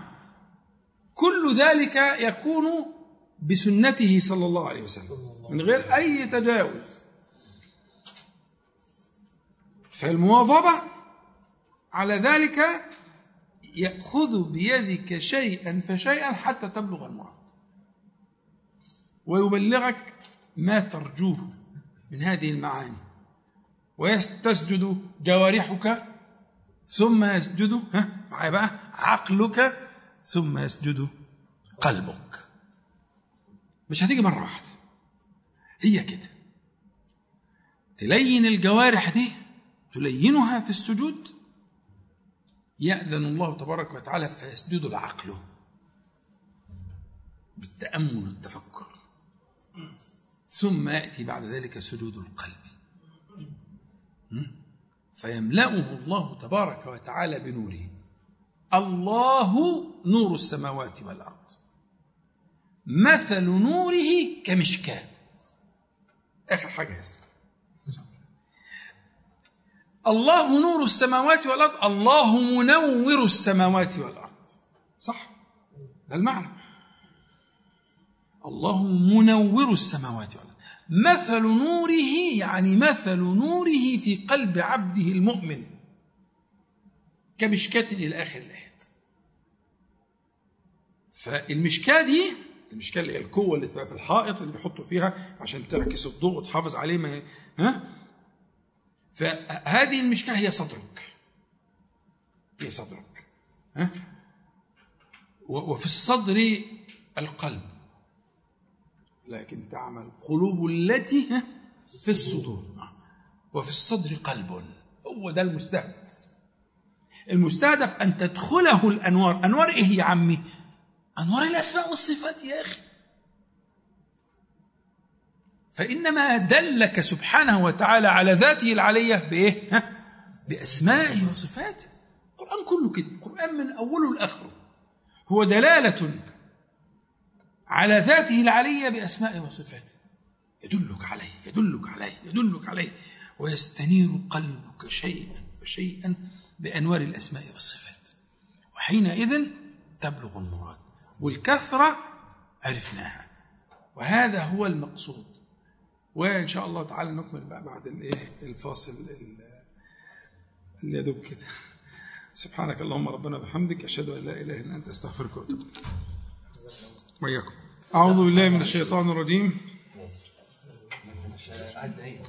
كل ذلك يكون بسنته صلى الله عليه وسلم من غير أي تجاوز. فالمواظبة على ذلك يأخذ بيدك شيئا فشيئا حتى تبلغ المراد. ويبلغك ما ترجوه من هذه المعاني. ويستسجد جوارحك ثم يسجد ها معايا بقى عقلك ثم يسجد قلبك. مش هتيجي مرة واحدة. هي كده. تلين الجوارح دي تلينها في السجود يأذن الله تبارك وتعالى فيسجد العقل. بالتأمل والتفكر ثم يأتي بعد ذلك سجود القلب. فيملأه الله تبارك وتعالى بنوره. الله نور السماوات والأرض. مثل نوره كمشكاة. آخر حاجة يا الله نور السماوات والأرض. الله منور السماوات والأرض. صح؟ ده المعنى. الله منور السماوات والأرض. مثل نوره يعني مثل نوره في قلب عبده المؤمن. كمشكاة إلى آخر الآيات. فالمشكاة دي المشكلة اللي هي القوة اللي تبقى في الحائط اللي بيحطوا فيها عشان تعكس الضوء وتحافظ عليه ما ها؟ فهذه المشكاة هي صدرك. هي صدرك. ها؟ وفي الصدر القلب. لكن تعمل قلوب التي في الصدور. وفي الصدر قلب. هو ده المستهدف. المستهدف أن تدخله الأنوار. أنوار إيه يا عمي؟ أنوار الأسماء والصفات يا أخي. فإنما دلك سبحانه وتعالى على ذاته العلية بإيه؟ ها؟ بأسمائه وصفاته. القرآن كله كده. القرآن من أوله لآخره. هو دلالة على ذاته العلية بأسمائه وصفاته يدلك عليه يدلك عليه يدلك عليه ويستنير قلبك شيئا فشيئا بأنوار الأسماء والصفات. وحينئذ تبلغ المراد. والكثرة عرفناها. وهذا هو المقصود. وإن شاء الله تعالى نكمل بقى بعد الإيه الفاصل اللي يدوب كده. سبحانك اللهم ربنا بحمدك أشهد أن لا إله إلا أنت. أستغفرك وأتوب إليك. وإياكم. أعوذ بالله من الشيطان الرجيم.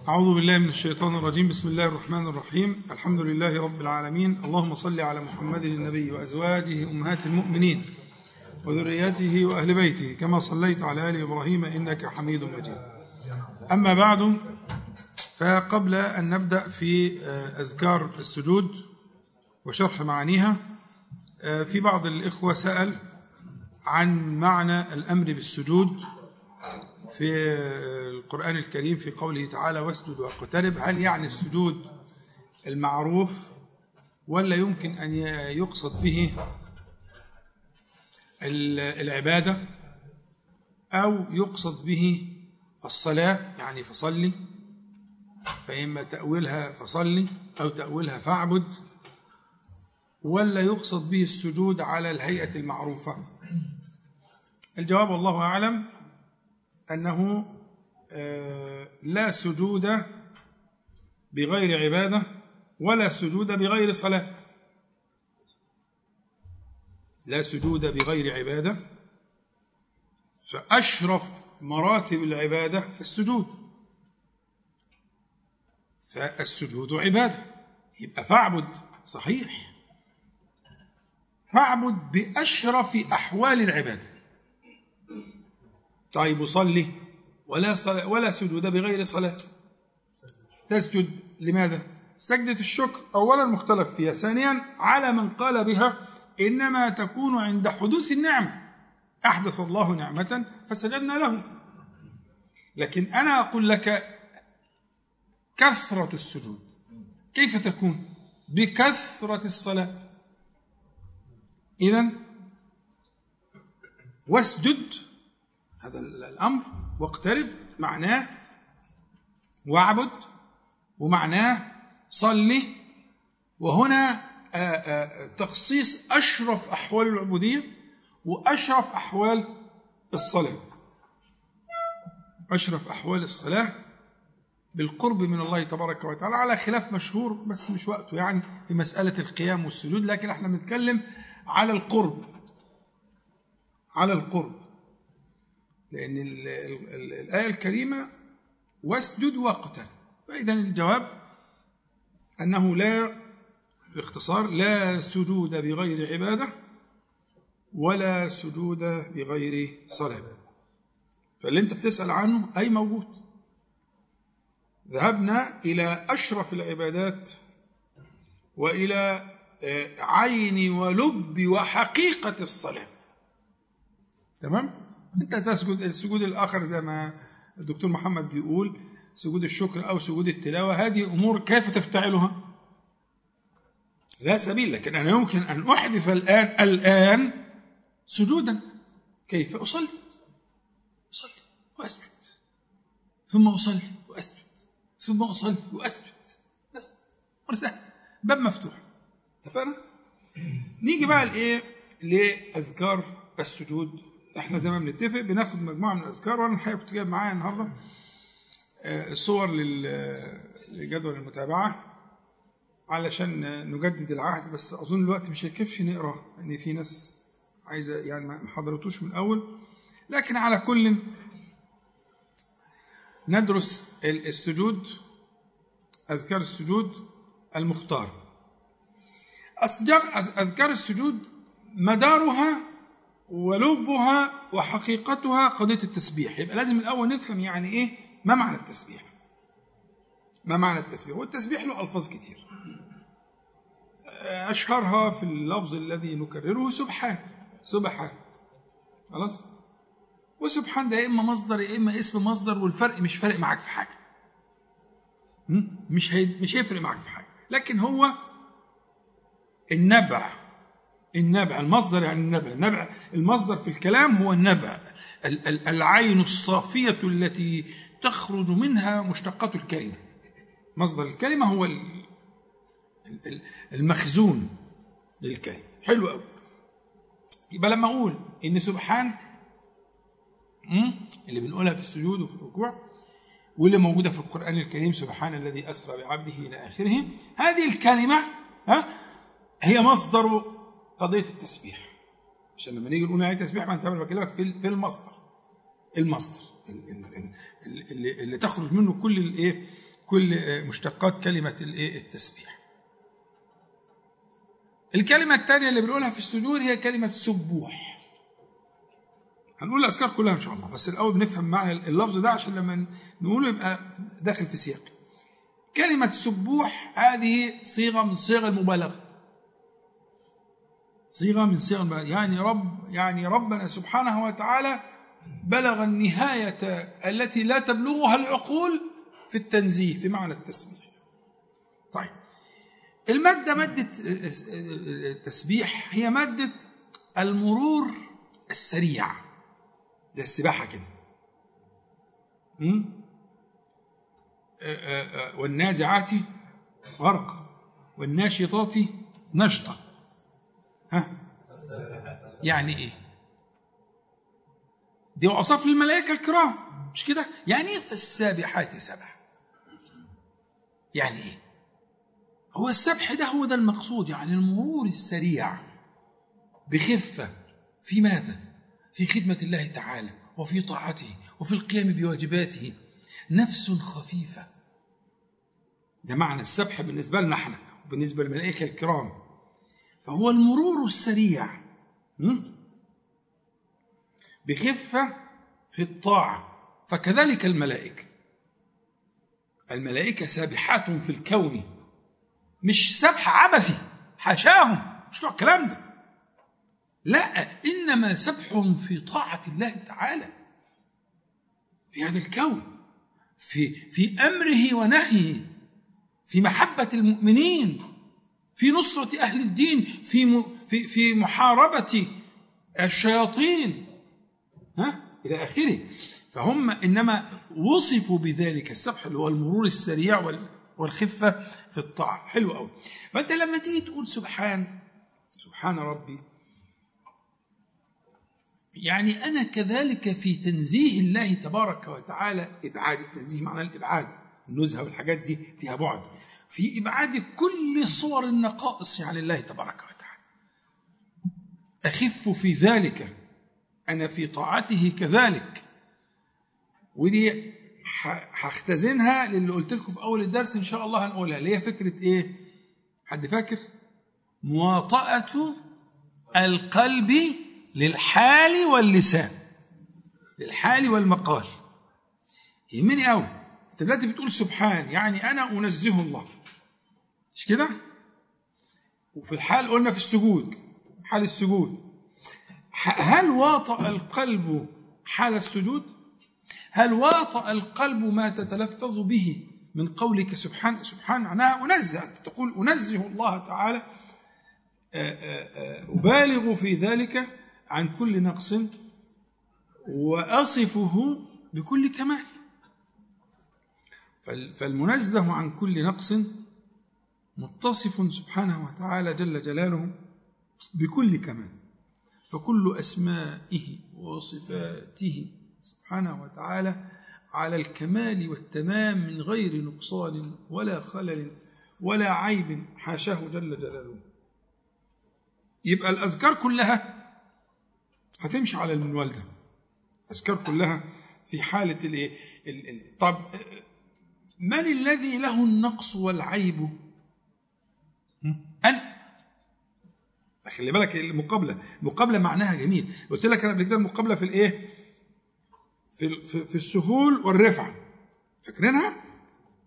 أعوذ بالله من الشيطان الرجيم. بسم الله الرحمن الرحيم. الحمد لله رب العالمين. اللهم صل على محمد النبي وأزواجه أمهات المؤمنين وذريته وأهل بيته كما صليت على آل إبراهيم إنك حميد مجيد. أما بعد فقبل أن نبدأ في آه، أذكار السجود وشرح معانيها آه، في بعض الإخوة سأل عن معنى الأمر بالسجود في القرآن الكريم في قوله تعالى واسجد واقترب. هل يعني السجود المعروف ولا يمكن أن يقصد به العبادة أو يقصد به الصلاة؟ يعني فصلي فإما تأويلها فصلي أو تأويلها فاعبد ولا يقصد به السجود على الهيئة المعروفة. الجواب والله أعلم أنه آه، لا سجود بغير عبادة ولا سجود بغير صلاة. لا سجود بغير عبادة. فأشرف مراتب العبادة السجود. فالسجود عبادة. يبقى فاعبد. صحيح. فاعبد بأشرف أحوال العبادة. طيب وصلي ولا صلاة ولا سجود بغير صلاة. تسجد لماذا؟ سجدة الشكر أولا مختلف فيها. ثانيا على من قال بها إنما تكون عند حدوث النعمة. أحدث الله نعمة فسجدنا له. لكن أنا أقول لك كثرة السجود. كيف تكون؟ بكثرة الصلاة. إذا واسجد هذا الأمر واقترب معناه واعبد ومعناه صلي. وهنا آه، آه، تخصيص أشرف أحوال العبودية وأشرف أحوال الصلاة. أشرف أحوال الصلاة بالقرب من الله تبارك وتعالى على خلاف مشهور بس مش وقته يعني في مسألة القيام والسجود لكن إحنا بنتكلم على القرب على القرب. لأن الآية الكريمة واسجد واقتل. فإذا الجواب أنه لا باختصار لا سجود بغير عبادة ولا سجود بغير صلاة. فاللي أنت بتسأل عنه أي موجود؟ ذهبنا إلى أشرف العبادات وإلى آه، عين ولب وحقيقة الصلاة. تمام؟ أنت تسجد السجود الآخر زي ما الدكتور محمد بيقول سجود الشكر أو سجود التلاوة هذه أمور كيف تفتعلها؟ لا سبيل لكن أنا يمكن أن أحدث الآن الآن سجودا. كيف أصلي؟ أصلي وأسجد. ثم أصلي وأسجد. ثم أصلي وأسجد. بس أمر سهل باب مفتوح. اتفقنا؟ نيجي بقى لإيه؟ لأذكار السجود إحنا زي ما بنتفق بناخد مجموعة من الأذكار وأنا الحقيقة كنت جايب معايا النهارده آه، صور لجدول المتابعة علشان نجدد العهد بس أظن الوقت مش هيكفش نقرأ لأن يعني في ناس عايزة يعني ما حضرتوش من الأول. لكن على كل ندرس السجود أذكار السجود المختار. أذكار السجود مدارها ولبها وحقيقتها قضية التسبيح. يبقى لازم الأول نفهم يعني إيه؟ ما معنى التسبيح؟ ما معنى التسبيح؟ والتسبيح له ألفاظ كتير. أشهرها في اللفظ الذي نكرره سبحان. سبحان. خلاص؟ وسبحان ده يا إما مصدر يا إما اسم مصدر والفرق مش فارق معاك في حاجة. مش هي مش هيفرق معاك في حاجة. لكن هو النبع. النبع المصدر يعني النبع. النبع المصدر في الكلام هو النبع. العين الصافية التي تخرج منها مشتقات الكلمة. مصدر الكلمة هو المخزون للكلمة. حلو قوي يبقى لما أقول إن سبحان اللي بنقولها في السجود وفي الركوع واللي موجودة في القرآن الكريم سبحان الذي أسرى بعبده إلى آخره هذه الكلمة ها هي مصدر قضية التسبيح. عشان لما نيجي نقول آية تسبيح ما أنت بكلمك في المصدر المصدر اللي, اللي تخرج منه كل الايه كل مشتقات كلمة الايه التسبيح. الكلمة الثانية اللي بنقولها في السجود هي كلمة سبوح. هنقول الأذكار كلها إن شاء الله بس الأول بنفهم معنى اللفظ ده عشان لما نقوله يبقى داخل في سياق. كلمة سبوح هذه صيغة من صيغ المبالغة. صيغة من صيغ يعني رب يعني ربنا سبحانه وتعالى بلغ النهاية التي لا تبلغها العقول في التنزيه في معنى التسبيح. طيب. المادة مادة التسبيح هي مادة المرور السريع. زي السباحة كده. والنازعات غرق والناشطات نشطة. ها؟ يعني إيه؟ دي أوصاف للملائكة الكرام مش كده؟ يعني إيه فالسابحات سبح يعني إيه؟ هو السبح ده هو ده المقصود يعني المرور السريع بخفة في ماذا؟ في خدمة الله تعالى وفي طاعته وفي القيام بواجباته. نفس خفيفة. ده معنى السبح بالنسبة لنا إحنا وبالنسبة للملائكة الكرام. فهو المرور السريع بخفة في الطاعة. فكذلك الملائكة. الملائكة سابحات في الكون. مش سبح عبثي حاشاهم. مش الكلام ده. لا إنما سبحهم في طاعة الله تعالى. في هذا الكون. في في أمره ونهيه. في محبة المؤمنين. في نصرة أهل الدين في في في محاربة الشياطين. ها؟ إلى آخره. فهم إنما وصفوا بذلك السبح اللي هو المرور السريع والخفة في الطاعة. حلو قوي فأنت لما تيجي تقول سبحان سبحان ربي يعني أنا كذلك في تنزيه الله تبارك وتعالى إبعاد التنزيه معنى الإبعاد النزهة والحاجات دي فيها بعد. في إبعاد كل صور النقائص عن الله تبارك وتعالى. أخف في ذلك أنا في طاعته كذلك. ودي هختزنها للي قلت لكم في أول الدرس إن شاء الله هنقولها. اللي هي فكرة إيه؟ حد فاكر؟ مواطأة القلب للحال واللسان. للحال والمقال. يهمني قوي أنت دلوقتي بتقول سبحان يعني أنا أنزه الله. مش كده؟ وفي الحال قلنا في السجود حال السجود. هل واطأ القلب حال السجود؟ هل واطأ القلب ما تتلفظ به من قولك سبحان؟ سبحان معناها أنزه تقول أنزه الله تعالى. أبالغ في ذلك عن كل نقص وأصفه بكل كمال. فالمنزه عن كل نقص متصف سبحانه وتعالى جل جلاله بكل كمال. فكل أسمائه وصفاته سبحانه وتعالى على الكمال والتمام من غير نقصان ولا خلل ولا عيب حاشاه جل جلاله. يبقى الأذكار كلها هتمشي على المنوال ده. الأذكار كلها في حالة الإيه طب من الذي له النقص والعيب؟ أنا. خلي بالك المقابلة المقابلة معناها جميل. قلت لك أنا قبل كده المقابلة في الإيه؟ في, في, في السهول والرفعة فاكرينها؟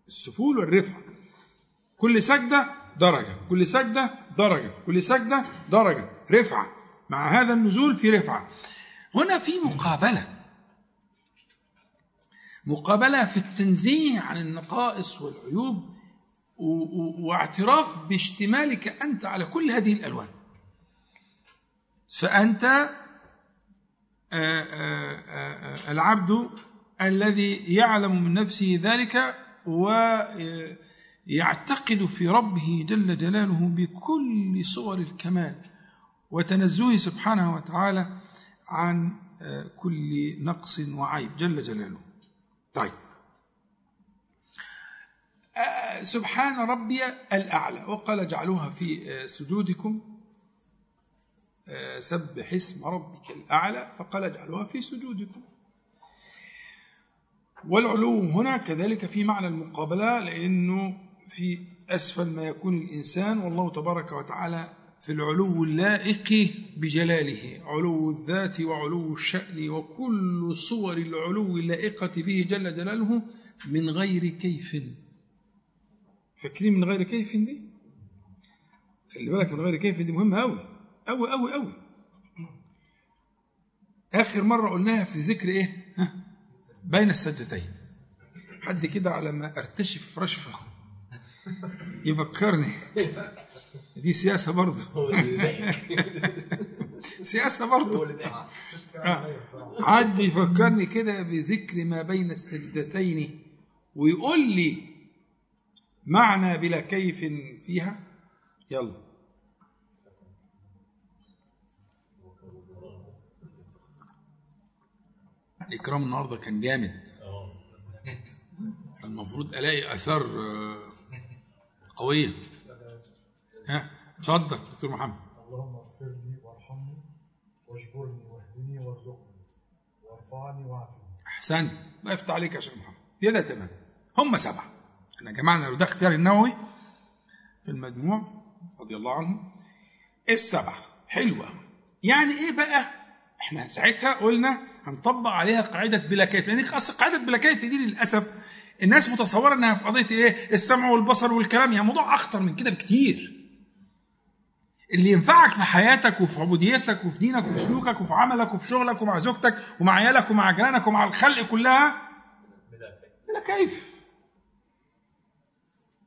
السفول والرفعة كل سجدة درجة كل سجدة درجة كل سجدة درجة. رفعة مع هذا النزول في رفعة هنا في مقابلة. مقابلة في التنزيه عن النقائص والعيوب واعتراف باشتمالك أنت على كل هذه الألوان. فأنت آه، آه، آه، العبد الذي يعلم من نفسه ذلك ويعتقد في ربه جل جلاله بكل صور الكمال وتنزهه سبحانه وتعالى عن كل نقص وعيب جل جلاله. طيب. سبحان ربي الأعلى. وقال اجعلوها في سجودكم. سبح اسم ربك الأعلى. فقال اجعلوها في سجودكم. والعلو هنا كذلك في معنى المقابلة لأنه في أسفل ما يكون الإنسان. والله تبارك وتعالى في العلو اللائق بجلاله علو الذات وعلو الشأن وكل صور العلو اللائقة به جل جلاله من غير كيف. فاكرين من غير كيف دي؟ خلي بالك من غير كيف دي مهمة أوي أوي أوي أوي. آخر مرة قلناها في ذكر إيه؟ ها؟ بين السجدتين. حد كده على ما أرتشف رشفة. يفكرني. دي سياسة برضه سياسة برضه حد يفكرني كده بذكر ما بين السجدتين ويقول لي معنى بلا كيف فيها؟ يلا. الإكرام النهارده كان جامد. المفروض ألاقي آثار آه، قوية. ها اتفضل دكتور محمد. اللهم اغفر لي وارحمني واجبرني واهدني وارزقني وارفعني وعافني. أحسنت. الله يفتح عليك يا شيخ محمد. كده تمام. هم سبعة. إحنا جمعنا ده اختيار النووي في المجموع رضي الله عنه. السبعة. حلوة. يعني إيه بقى؟ إحنا ساعتها قلنا هنطبق عليها قاعدة بلا كيف. لأن يعني اصل قاعدة بلا كيف دي للأسف الناس متصورة إنها في قضية إيه؟ السمع والبصر والكلام. يعني موضوع أخطر من كده بكتير. اللي ينفعك في حياتك وفي عبوديتك وفي دينك وفي سلوكك وفي عملك وفي شغلك ومع زوجتك ومع عيالك ومع جيرانك ومع الخلق كلها بلا كيف.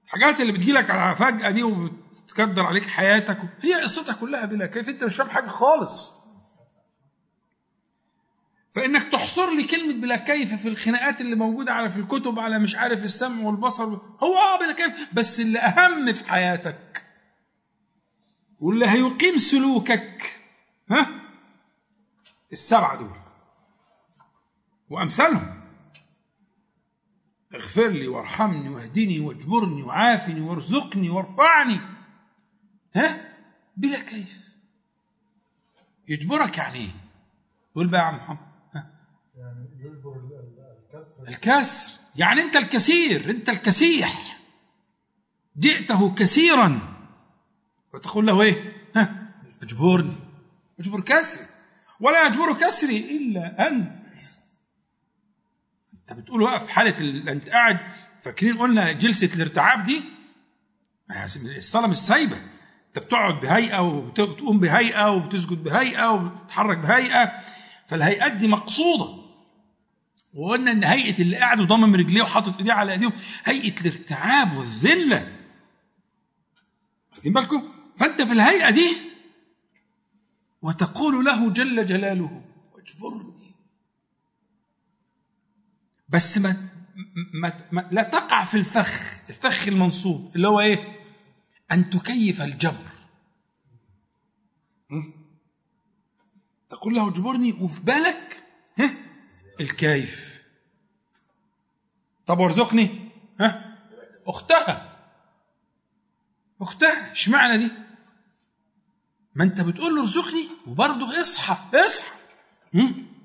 الحاجات اللي بتجيلك على فجأة دي وبتكدر عليك حياتك هي قصتها كلها بلا كيف. انت مش فاهم حاجة خالص. فإنك تحصر لي كلمة بلا كيف في الخناقات اللي موجودة على في الكتب على مش عارف السمع والبصر هو آه بلا كيف بس اللي أهم في حياتك واللي هيقيم سلوكك؟ ها؟ السبعة دول. وأمثالهم. اغفر لي وارحمني واهدني واجبرني وعافني وارزقني وارفعني. ها؟ بلا كيف. يجبرك يعني إيه؟ قول بقى يا عم محمد. يعني يجبر ال- ال- الكسر. الكسر. يعني أنت الكثير أنت الكسيح. جئته كثيرا وتقول له إيه؟ ها أجبرني. أجبر كسري ولا يجبر كسري إلا أنت. أنت بتقول بقى في حالة ال... أنت قاعد فاكرين قلنا جلسة الارتعاب دي؟ الصلاة مش سايبة. أنت بتقعد بهيئة وبتقوم بهيئة وبتسجد بهيئة وبتتحرك بهيئة فالهيئات دي مقصودة. وقلنا إن هيئة اللي قاعد وضمم رجليه وحاطط إيديه على إيديهم هيئة الارتعاب والذلة. واخدين بالكم؟ فأنت في الهيئة دي وتقول له جل جلاله واجبرني بس ما, ما, ما لا تقع في الفخ الفخ المنصوب اللي هو إيه؟ أن تكيف الجبر? تقول له اجبرني وفي بالك ها؟ الكيف. طب وارزقني ها؟ أختها. اختها اشمعنى دي؟ ما انت بتقول له ارزقني وبرضه اصحى. اصحى؟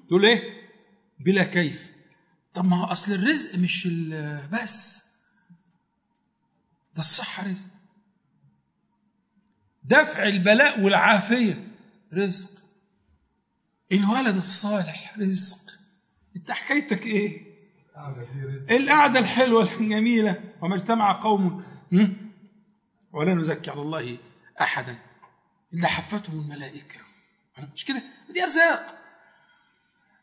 تقول إيه؟ بلا كيف. طب ما هو اصل الرزق مش ال- بس. ده الصحة رزق. دفع البلاء والعافية رزق. الولد الصالح رزق. انت حكايتك إيه؟ القعدة الحلوة الجميلة. وما اجتمع قوم؟ ولا نزكي على الله أحدا. إلا حفتهم الملائكة. مش كده؟ دي أرزاق.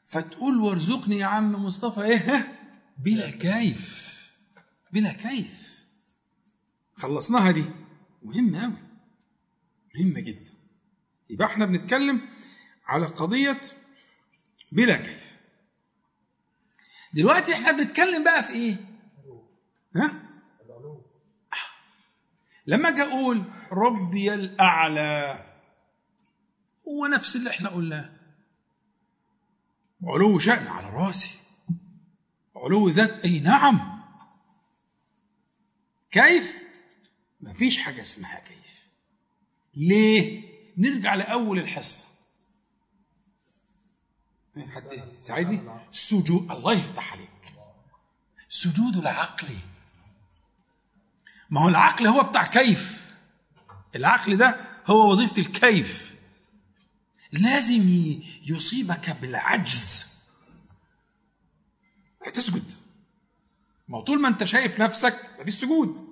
فتقول وارزقني يا عم مصطفى إيه؟ بلا كيف. بلا كيف. خلصناها دي. مهمة أوي. مهمة جدا. يبقى إحنا بنتكلم على قضية بلا كيف. دلوقتي إحنا بنتكلم بقى في إيه؟ ها؟ لما أجي أقول ربي الأعلى هو نفس اللي إحنا قلناه. علو شأن على رأسي. علو ذات أي نعم. كيف؟ مفيش حاجة اسمها كيف. ليه؟ نرجع لأول الحصة. حد؟ ساعدني سجود الله يفتح عليك. سجود العقل. ما هو العقل هو بتاع كيف. العقل ده هو وظيفة الكيف. لازم يصيبك بالعجز. هتسجد. ما طول ما انت شايف نفسك مفيش سجود.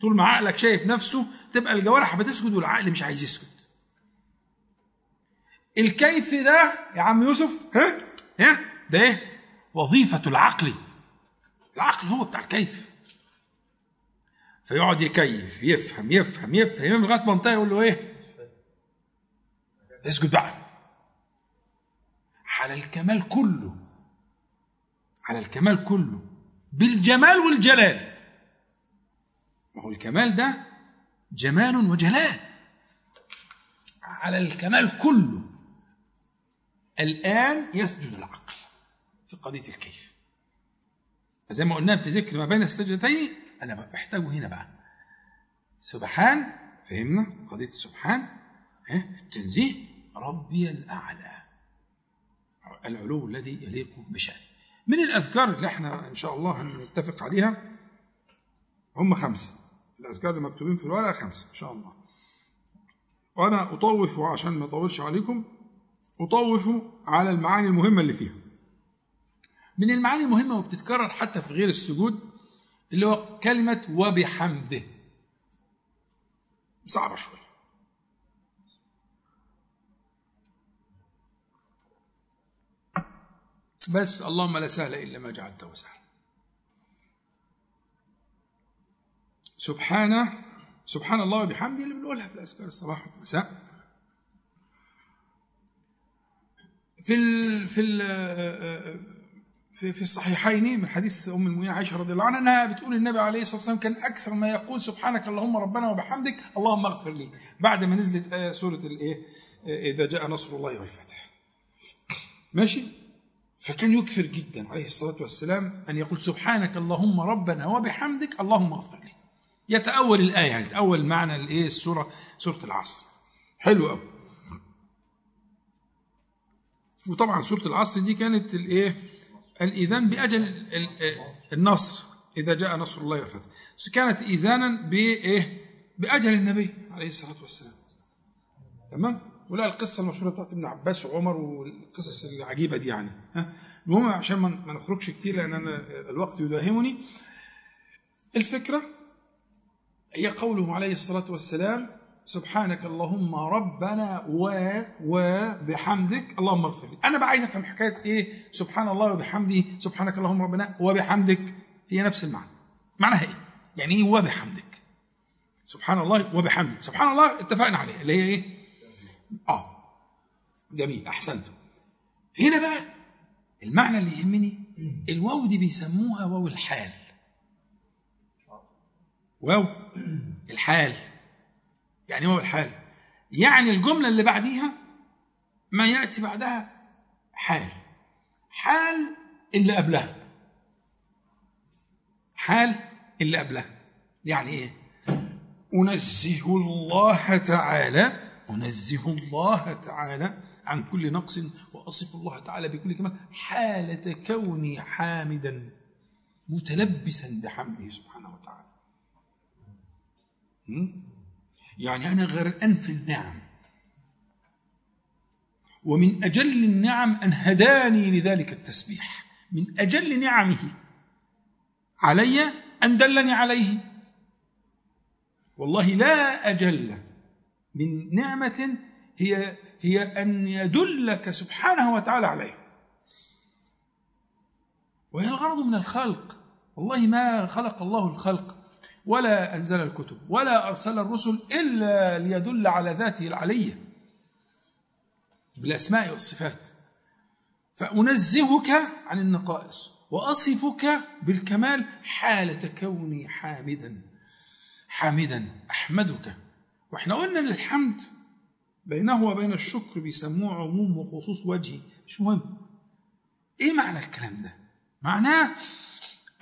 طول ما عقلك شايف نفسه تبقى الجوارح بتسجد والعقل مش عايز يسجد. الكيف ده يا عم يوسف ها؟ ها؟ ده إيه؟ وظيفة العقل. العقل هو بتاع الكيف. فيقعد يكيف يفهم يفهم يفهم يفهم لغاية منطقه يقول له إيه؟ اسجد بقى. على الكمال كله على الكمال كله بالجمال والجلال. ما هو الكمال ده جمال وجلال. على الكمال كله. الآن يسجد العقل في قضية الكيف. فزي ما قلنا في ذكر ما بين السجدتين أنا محتاجه هنا بقى سبحان فهمنا؟ قضية السبحان التنزيه. ربي الأعلى. العلو الذي يليق بشأنه. من الأذكار اللي إحنا إن شاء الله هنتفق عليها هم خمسة. الأذكار اللي مكتوبين في الورقة خمسة إن شاء الله. وأنا أطوف عشان ما أطولش عليكم أطوف على المعاني المهمة اللي فيها. من المعاني المهمة وبتتكرر حتى في غير السجود اللي هو كلمة وبحمده. صعبة شوي. بس اللهم لا سهل إلا ما جعلته سهلا. سبحانه سبحان الله وبحمده اللي بنقولها في الأذكار الصباح والمساء. في ال في ال آه، آه، آه، في في الصحيحين من حديث أم المؤمنين عائشة رضي الله عنها أنها بتقول النبي عليه الصلاة والسلام كان أكثر ما يقول سبحانك اللهم ربنا وبحمدك اللهم اغفر لي. بعد ما نزلت آية سورة الايه إذا جاء نصر الله والفتح ماشي؟ فكان يكثر جدا عليه الصلاة والسلام أن يقول سبحانك اللهم ربنا وبحمدك اللهم اغفر لي. يتأول الآية يعني يتأول معنى الايه السورة سورة العصر. حلو قوي وطبعا سورة العصر دي كانت الايه الاذان بأجل ال- ال- النصر إذا جاء نصر الله والفتح. كانت إذانا بايه بأجل النبي عليه الصلاة والسلام. تمام؟ ولا القصة المشهورة بتاعت ابن عباس وعمر والقصص العجيبة دي يعني المهم عشان ما نخرجش كتير لأن أنا الوقت يداهمني. الفكرة هي قوله عليه الصلاة والسلام سبحانك اللهم ربنا و وبحمدك اللهم اغفر لي. أنا بقى عايز أفهم حكاية إيه؟ سبحان الله وبحمده سبحانك اللهم ربنا وبحمدك هي نفس المعنى. معناها إيه؟ يعني إيه وبحمدك سبحان الله وبحمده سبحان الله اتفقنا عليه اللي هي إيه؟ آه. جميل. احسنت هنا بقى المعنى اللي يهمني الواو دي بيسموها واو الحال. واو. الحال. يعني واو الحال. يعني الجملة اللي بعديها ما يأتي بعدها حال. حال اللي قبلها. حال اللي قبلها. يعني إيه؟ أنزه الله تعالى أنزه الله تعالى عن كل نقص وأصف الله تعالى بكل كمال حالة كوني حامدا متلبسا بحمده سبحانه وتعالى? يعني أنا غرقان في النعم ومن أجل النعم أن هداني لذلك التسبيح. من أجل نعمه. علي أن دلني عليه. والله لا أجل من نعمة هي هي أن يدلك سبحانه وتعالى عليه. وهي الغرض من الخلق. والله ما خلق الله الخلق. ولا أنزل الكتب ولا أرسل الرسل إلا ليدل على ذاته العلية بالأسماء والصفات. فأنزهك عن النقائص وأصفك بالكمال حاله كوني حامدا حامدا أحمدك. وإحنا قلنا إن الحمد بينه وبين الشكر بيسموه عموم وخصوص وجهي. مش مهم. إيه معنى الكلام ده؟ معناه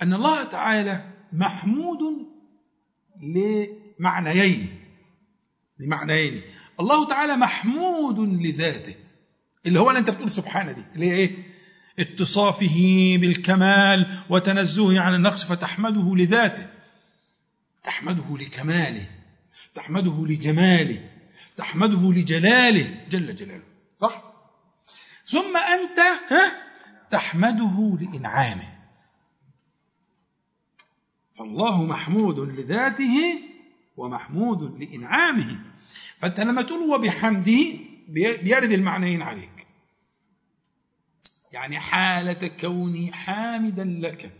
أن الله تعالى محمود لمعنيين. لمعنيين. الله تعالى محمود لذاته. اللي هو اللي انت بتقول سبحانه دي. اللي هي إيه؟ اتصافه بالكمال وتنزهه عن النقص فتحمده لذاته. تحمده لكماله. تحمده لجماله. تحمده لجلاله. جل جلاله. صح؟ ثم انت ها؟ تحمده لإنعامه. فالله محمود لذاته ومحمود لإنعامه. فأنت لما تقول وبحمده بيرد المعنيين عليك. يعني حالة كوني حامدا لك.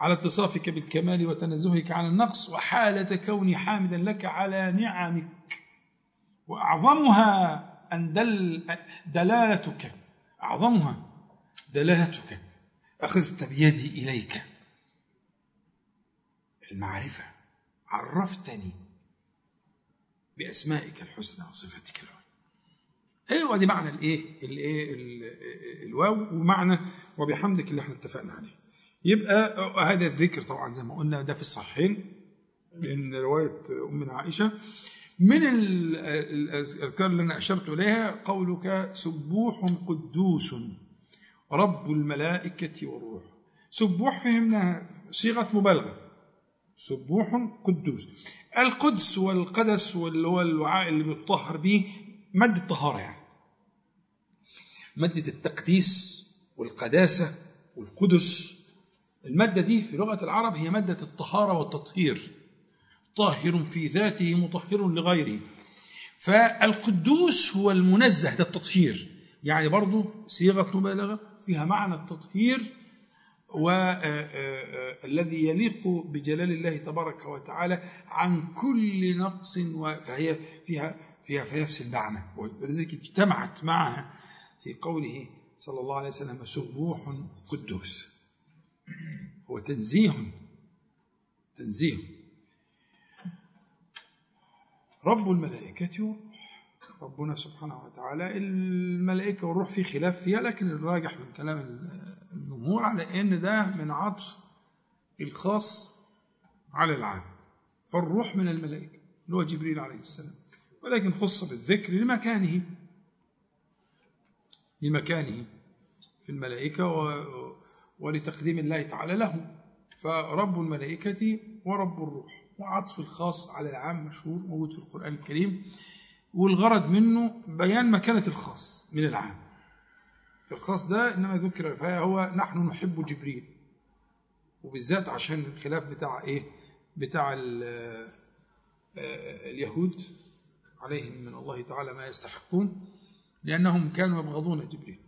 على اتصافك بالكمال وتنزهك عن النقص وحالة كوني حامدا لك على نعمك. وأعظمها أن دل دلالتك. أعظمها دلالتك. أخذت بيدي إليك. المعرفة. عرفتني بأسمائك الحسنى وصفاتك العلى. أيوه دي معنى الإيه؟ الإيه؟ الواو ومعنى وبحمدك اللي إحنا اتفقنا عليه. يبقى هذا الذكر طبعا زي ما قلنا ده في الصحيحين من رواية امنا عائشة من الأذكار اللي أنا أشرت إليها قولك سبوح قدوس رب الملائكة والروح. سبوح فهمناها صيغة مبالغة. سبوح قدوس. القدس والقدس واللي هو الوعاء اللي بيطهر به مادة طهارة يعني. مادة التقديس والقداسة والقدس. المادة دي في لغة العرب هي مادة الطهارة والتطهير. طاهر في ذاته مطهر لغيره. فالقدوس هو المنزه ده التطهير يعني برضو صيغة مبالغة فيها معنى التطهير والذي يليق بجلال الله تبارك وتعالى عن كل نقص فهي فيها فيها في نفس المعنى. ولذلك اجتمعت معها في قوله صلى الله عليه وسلم سبوح قدوس. هو تنزيه تنزيه. رب الملائكة ربنا سبحانه وتعالى الملائكة والروح في خلاف فيها لكن الراجح من كلام الجمهور على إن ده من عطف الخاص على العام فالروح من الملائكة اللي هو جبريل عليه السلام. ولكن خص بالذكر لمكانه. لمكانه في الملائكة و- ولتقديم الله تعالى له. فرب الملائكة ورب الروح. وعطف الخاص على العام مشهور موجود في القرآن الكريم. والغرض منه بيان مكانة الخاص من العام. الخاص ده إنما ذكر فهو نحن نحب جبريل. وبالذات عشان الخلاف بتاع إيه؟ بتاع آه، اليهود عليهم من الله تعالى ما يستحقون لأنهم كانوا يبغضون جبريل.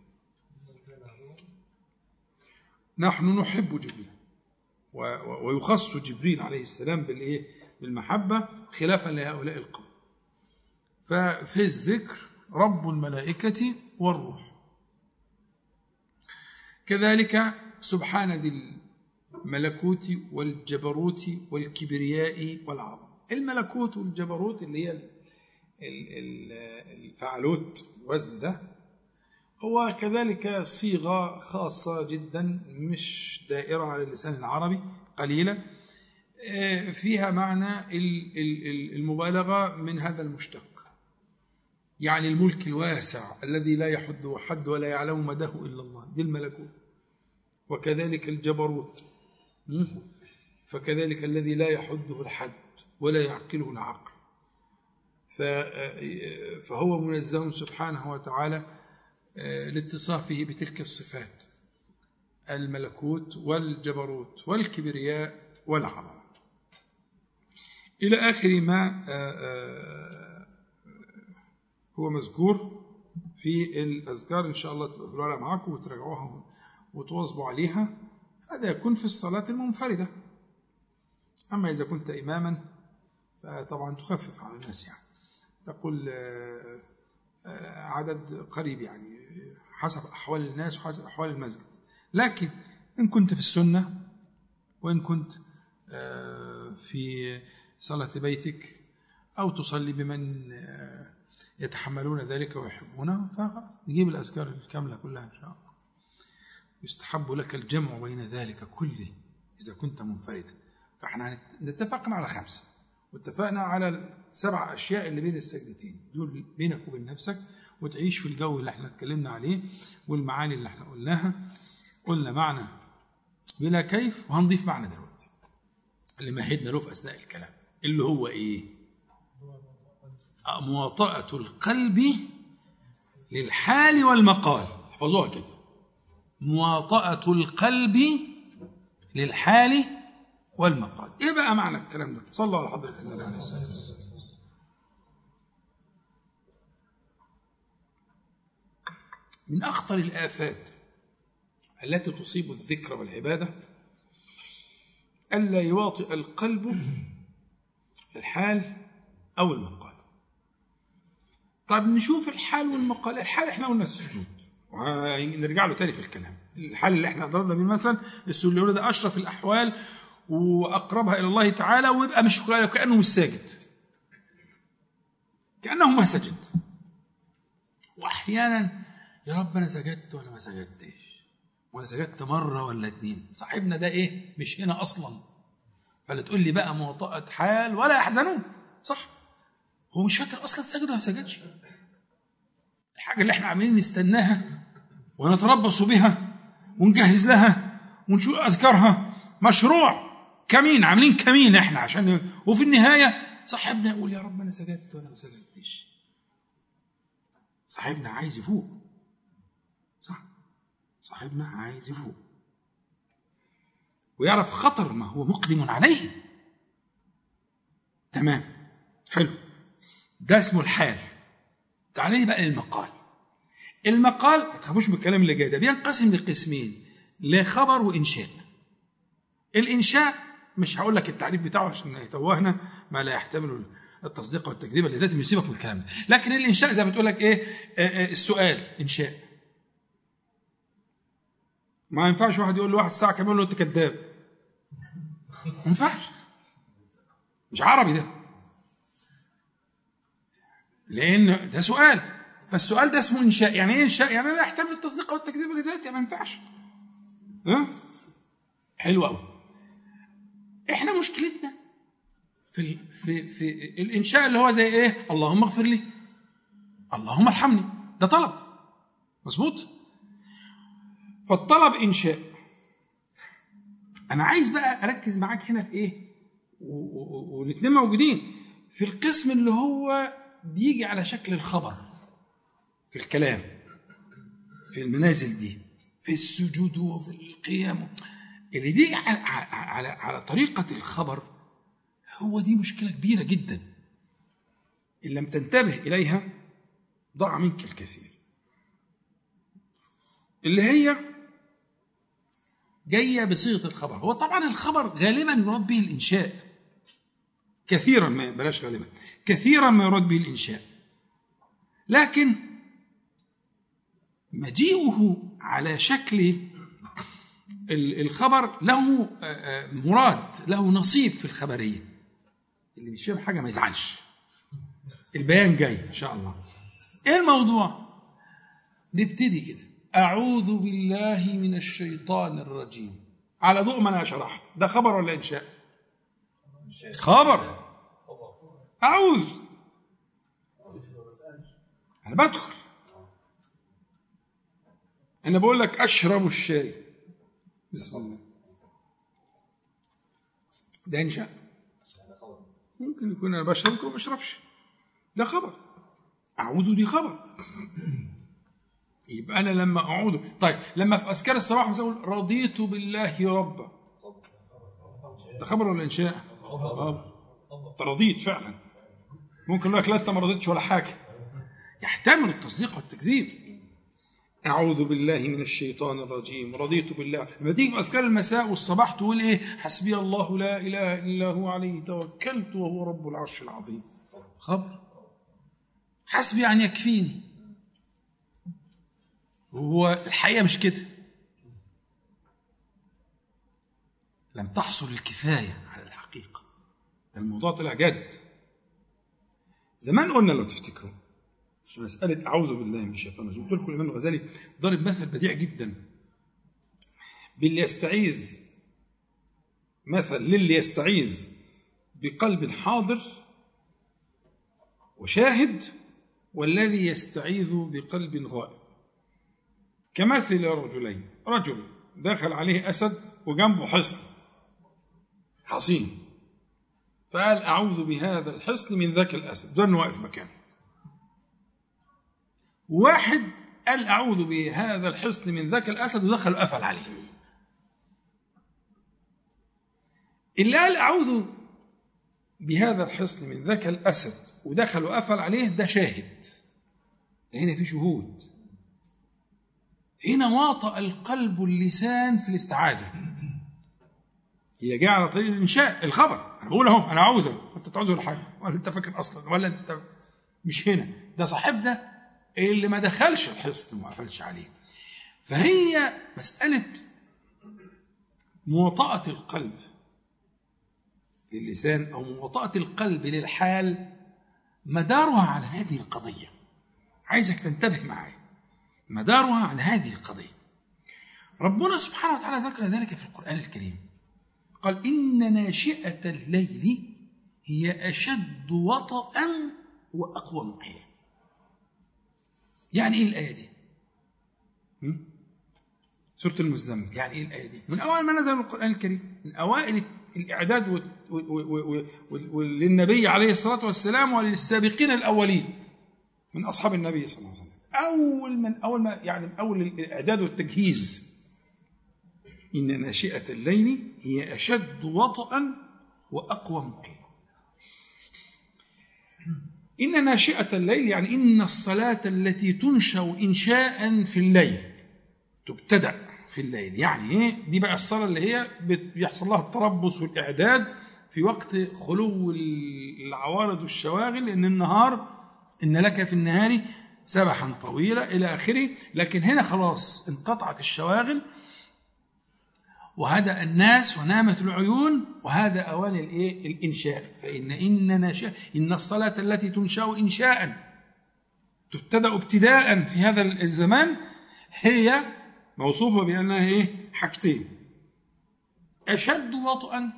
نحن نحب جبريل. ويخص جبريل عليه السلام بالإيه؟ بالمحبة خلافا لهؤلاء القوم. ففي الذكر رب الملائكة والروح. كذلك سبحان ذي الملكوت والجبروت والكبرياء والعظمه الملكوت والجبروت اللي هي ال- ال- ال- الفعلوت الوزن ده هو كذلك صيغة خاصة جدا مش دائرة على اللسان العربي قليلة. آه، فيها معنى ال- ال- ال- المبالغة من هذا المشتق. يعني الملك الواسع الذي لا يحده حد ولا يعلم مداه إلا الله دي الملكوت. وكذلك الجبروت? فكذلك الذي لا يحده الحد ولا يعقله العقل. فهو منزه سبحانه وتعالى آه، لاتصافه بتلك الصفات. الملكوت والجبروت والكبرياء والعظمه إلى آخر ما آه، آه، هو مذكور في الأذكار إن شاء الله تبقى بالورقه معاكم وتراجعوها وتواظبوا عليها. هذا يكون في الصلاة المنفردة. أما إذا كنت إماما فطبعا تخفف على الناس يعني. تقول آه، آه، عدد قريب يعني حسب أحوال الناس وحسب أحوال المسجد. لكن إن كنت في السنة وإن كنت آه، في صلاة بيتك أو تصلي بمن يتحملون ذلك ويحبونه فخلاص نجيب الأذكار الكاملة كلها إن شاء الله. يستحب لك الجمع بين ذلك كله إذا كنت منفردا. فإحنا هنت- اتفقنا على خمسة واتفقنا على السبع أشياء اللي بين السجدتين دول بينك وبين نفسك وتعيش في الجو اللي إحنا اتكلمنا عليه والمعاني اللي إحنا قلناها. قلنا معنى بلا كيف وهنضيف معنى دلوقتي. اللي مهدنا له في أثناء الكلام اللي هو إيه؟ مواطأة القلب للحال والمقال. احفظوها كده. مواطأة القلب للحال والمقال. إيه بقى معنى الكلام ده؟ صلوا على حضرة النبي عليه الصلاة والسلام. من أخطر الآفات التي تصيب الذكر والعبادة ألا يواطئ القلب الحال أو المقال. طيب نشوف الحال والمقال. الحال إحنا قلنا السجود. ونرجع له تاني في الكلام. الحال اللي إحنا ضربنا بيه مثلا السجود ده أشرف الأحوال وأقربها إلى الله تعالى ويبقى مش كأنه مش ساجد. كأنه ما سجد. واحيانا يا رب أنا سجدت ولا ما سجدتش؟ وأنا سجدت مرة ولا اتنين. صاحبنا ده إيه؟ مش هنا أصلا. فلا تقول لي بقى مواطأة حال ولا يحزنون. صح؟ هو مش فاكر أصلا سجد ولا ما سجدش. الحاجة اللي إحنا عاملين نستناها ونتربص بها ونجهز لها ونشوف أذكارها. مشروع كمين عاملين كمين إحنا عشان وفي النهاية صاحبنا يقول يا رب أنا سجدت ولا ما سجدتش. صاحبنا عايز يفوق. صح. صاحبنا عايز يفوق. ويعرف خطر ما هو مقدم عليه. تمام. حلو. ده اسمه الحال. تعالى بقى للمقال. المقال ما تخافوش من الكلام اللي جاي ده بينقسم لقسمين لخبر وإنشاء. الإنشاء مش هقول لك التعريف بتاعه عشان يتوهنا ما لا يحتمل التصديق والتكذيب اللي ذاتي يسيبك من الكلام ده. لكن الإنشاء زي ما بتقول لك إيه آه، آه، السؤال إنشاء. ما ينفعش واحد يقول لواحد ساعة كمان له أنت كذاب. ما ينفعش. مش عربي ده. لأن ده سؤال. فالسؤال ده اسمه إنشاء. يعني إيه إنشاء؟ يعني لا يحتمل التصديق أو التكذيب لذاته ما ينفعش. ها؟ حلو قوي إحنا مشكلتنا في في في الإنشاء اللي هو زي إيه؟ اللهم اغفر لي. اللهم ارحمني. ده طلب. مظبوط؟ فالطلب إنشاء. أنا عايز بقى أركز معاك هنا في إيه؟ والاثنين موجودين. في القسم اللي هو بيجي على شكل الخبر في الكلام في المنازل دي في السجود وفي القيام. اللي بيجي على, على, على طريقة الخبر هو دي مشكلة كبيرة جدا. إن لم تنتبه إليها ضاع منك الكثير. اللي هي جاية بصيغة الخبر. هو طبعا الخبر غالبا يراد به الإنشاء. كثيرا ما بلاش غالبا كثيرا ما يراد به الإنشاء. لكن مجيئه على شكل الخبر له مراد له نصيب في الخبرية. اللي مش فاهم حاجة ما يزعلش. البيان جاي إن شاء الله. إيه الموضوع؟ نبتدي كده. أعوذ بالله من الشيطان الرجيم. على ضوء ما أنا شرحت. ده خبر ولا إنشاء؟ خبر. أعوذ. أنا بدخل. أنا بقول لك أشرب الشاي. بسم الله ده إنشاء ممكن يكون أنا بشرب ممكن ما بشربش. ده خبر. أعوذ دي خبر. يبقى أنا لما أعوذ. طيب لما في أذكار الصباح مثلا رضيت بالله ربا. ده خبر ولا إنشاء؟ خبر رضيت فعلا. ممكن لك لا أنت ما رضيتش ولا حاجة. يحتمل التصديق والتكذيب. أعوذ بالله من الشيطان الرجيم. رضيت بالله. لما تيجي في أذكار المساء والصباح تقول إيه؟ حسبي الله لا إله إلا هو عليه توكلت وهو رب العرش العظيم. خبر. حسبي يعني يكفيني. هو الحقيقة مش كده. لم تحصل الكفاية على الحقيقة. ده الموضوع طلع جد. زمان قلنا لو تفتكروا في مسألة أعوذ بالله من الشيطان الرجيم قلت لكم الإمام الغزالي ضرب مثل بديع جدا. باللي يستعيذ مثل للي يستعيذ بقلب حاضر وشاهد والذي يستعيذ بقلب غائب. كمثل رجلين رجل دخل عليه أسد وجنبه حصن. حصين. فقال أعوذ بهذا الحصن من ذاك الأسد. دون واقف مكانه. واحد قال أعوذ بهذا الحصن من ذاك الأسد ودخل وقفل عليه. اللي قال أعوذ بهذا الحصن من ذاك الأسد ودخل وقفل عليه ده شاهد. هنا في شهود. هنا واطأ القلب اللسان في الاستعاذة. هي جاية على طريق الإنشاء الخبر. أنا بقول أهو أنا عاوزه أنت تعوزه ولا حاجة؟ ولا أنت فاكر أصلا؟ ولا أنت مش هنا. ده صاحبنا اللي ما دخلش الحصن وما قفلش عليه. فهي مسألة مواطأة القلب للسان أو مواطأة القلب للحال مدارها على هذه القضية. عايزك تنتبه معايا. مدارها على هذه القضية. ربنا سبحانه وتعالى ذكر ذلك في القرآن الكريم. قال إن ناشئة الليل هي أشد وطئا وأقوى قيلا يعني إيه الآية دي؟ سورة المزمل. يعني إيه الآية دي؟ من أوائل ما نزل القرآن الكريم من أوائل الإعداد للنبي عليه الصلاة والسلام وللسابقين الأولين من أصحاب النبي صلى الله عليه وسلم. أول من أول ما يعني أول الإعداد والتجهيز. إن ناشئة الليل هي أشد وطئا وأقوى مقيما إن ناشئة الليل يعني إن الصلاة التي تنشأ إنشاء في الليل تبتدأ في الليل. يعني إيه؟ دي بقى الصلاة اللي هي بيحصل لها التربص والإعداد في وقت خلو العوارض والشواغل لأن النهار إن لك في النهار سبحا طويلا إلى آخره. لكن هنا خلاص انقطعت الشواغل وهدأ الناس ونامت العيون وهذا أوان الإيه؟ الإنشاء فإن إن إن الصلاة التي تنشأ إنشاء تبتدأ ابتداء في هذا الزمان هي موصوفة بأنها إيه؟ حاجتين أشد وطئا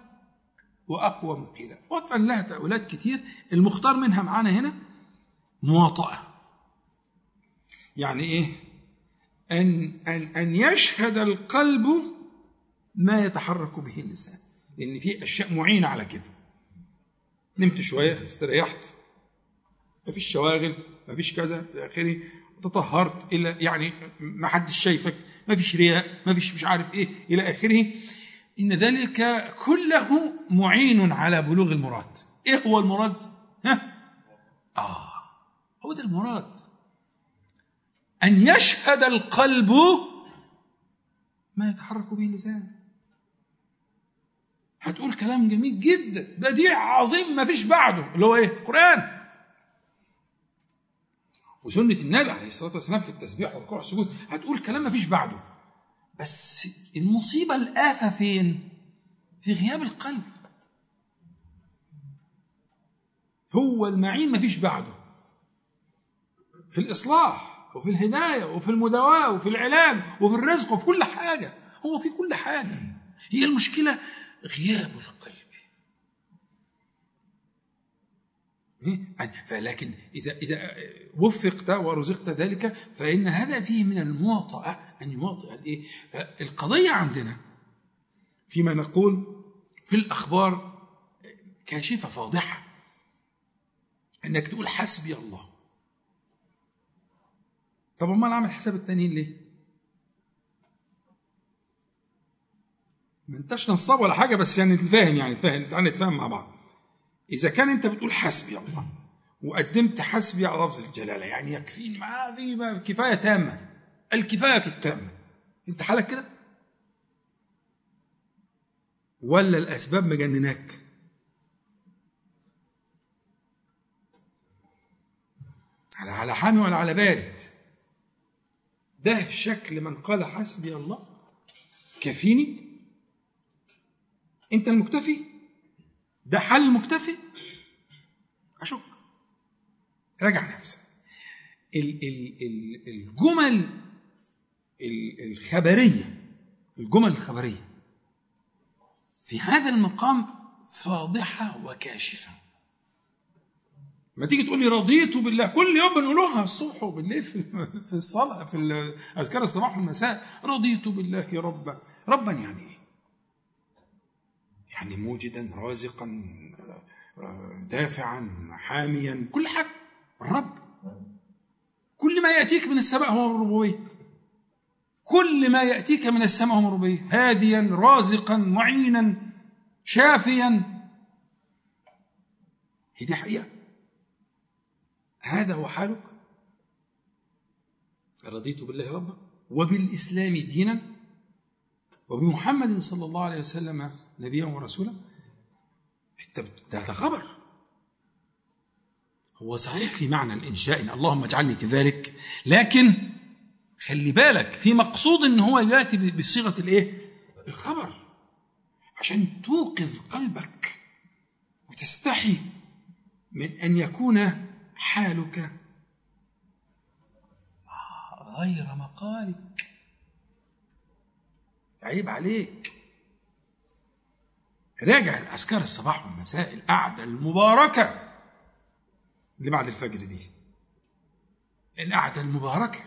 وأقوى مقيلا وطئا لها تأويلات كتير المختار منها معانا هنا مواطأة يعني إيه؟ أن أن أن يشهد القلب ما يتحرك به اللسان. لأن في أشياء معينة على كده. نمت شوية استريحت. ما فيش شواغل ما فيش كذا إلى آخره. تطهرت الا يعني ما حدش شايفك ما فيش رياء ما فيش مش عارف إيه إلى آخره. إن ذلك كله معين على بلوغ المراد. إيه هو المراد؟ ها؟ آه هو ده المراد. أن يشهد القلب ما يتحرك به اللسان. هتقول كلام جميل جدا بديع عظيم ما فيش بعده اللي هو إيه؟ قرآن. وسنة النبي عليه الصلاة والسلام في التسبيح والركوع والسجود هتقول كلام ما فيش بعده. بس المصيبة الآفة فين؟ في غياب القلب. هو المعين ما فيش بعده. في الإصلاح وفي الهداية وفي المداواة وفي العلاج وفي الرزق وفي كل حاجة. هو في كل حاجة. هي المشكلة غياب القلب إيه؟ فلكن إذا إذا وفقت ورزقت ذلك فإن هذا فيه من المواطأة أن يواطئ الإيه؟ فالقضية عندنا فيما نقول في الأخبار كاشفة فاضحة إنك تقول حسبي الله طب أمال أعمل حساب التانيين ليه؟ ما انتش نصاب ولا حاجة بس يعني نتفاهم يعني نتفاهم تعالى نتفاهم مع بعض. إذا كان أنت بتقول حسبي الله وقدمت حسبي على لفظ الجلالة يعني يكفيني ما في كفاية تامة الكفاية التامة أنت حالك كده؟ ولا الأسباب مجنناك؟ على على حامي ولا على بارد؟ ده شكل من قال حسبي الله كفيني انت المكتفي؟ ده حل المكتفي أشك. راجع نفسك. ال- ال- ال- الجمل ال- الخبرية الجمل الخبرية في هذا المقام فاضحة وكاشفة. ما تيجي تقول لي رضيت بالله كل يوم بنقولوها الصبح وبالليل في في الصلاة في أذكار الصباح والمساء رضيت بالله ربا. ربا يعني إيه؟ يعني موجدا رازقا دافعا حاميا كل حاجة. الرب. كل ما يأتيك من السماء هو الربوبيه كل ما يأتيك من السماء هو الربوبيه هاديا رازقا معينا شافيا. هي دي حقيقة. هذا هو حالك. رضيت بالله ربا وبالإسلام دينا. وبمحمد صلى الله عليه وسلم نبيا ورسولا؟ أنت ده خبر. هو صحيح في معنى الإنشاء إن اللهم اجعلني كذلك لكن خلي بالك في مقصود إن هو يأتي بصيغة الإيه؟ الخبر. عشان توقظ قلبك وتستحي من أن يكون حالك غير مقالك. عيب عليك. راجع الأذكار الصباح والمساء القعدة المباركة اللي بعد الفجر دي. القعدة المباركة.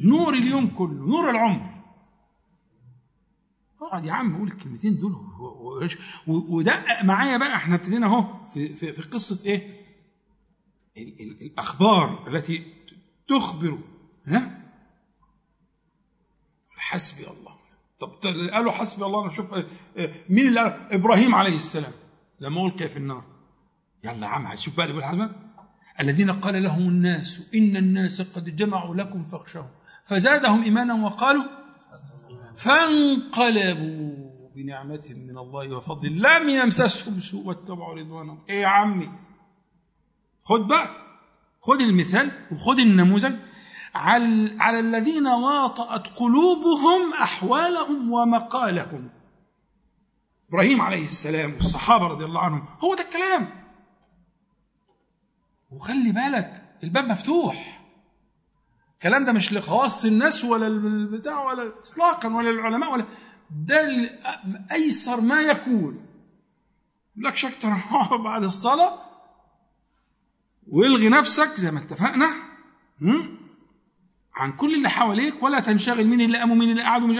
نور اليوم كله نور العمر. اقعد يا عم قول الكلمتين دول ودقق معايا بقى. إحنا ابتدينا اهو في, في, في قصة إيه؟ ال ال الأخبار التي تخبر. ها؟ حسبي الله. طب قالوا حسبي الله أنا شوف مين اللي قال؟ إبراهيم عليه السلام. لما القي في النار. يلا يا عم هتشوف بقى اللي الذين قال لهم الناس إن الناس قد جمعوا لكم فاخشوهم. فزادهم إيمانا وقالوا فانقلبوا بنعمة من الله وفضل. لم يمسسهم سوء واتبعوا رضوانه إيه يا عمي؟ خد بقى. خد المثال وخد النموذج. على, الذين واطأت قلوبهم أحوالهم ومقالهم. إبراهيم عليه السلام والصحابة رضي الله عنهم هو ده الكلام. وخلي بالك الباب مفتوح. الكلام ده مش لخواص الناس ولا البتاع ولا اطلاقا ولا العلماء ولا ده أيسر ما يكون. لكش أكتر بعد الصلاة والغي نفسك زي ما اتفقنا. عن كل اللي حواليك ولا تنشغل مين اللي قام ومين اللي قعد ومش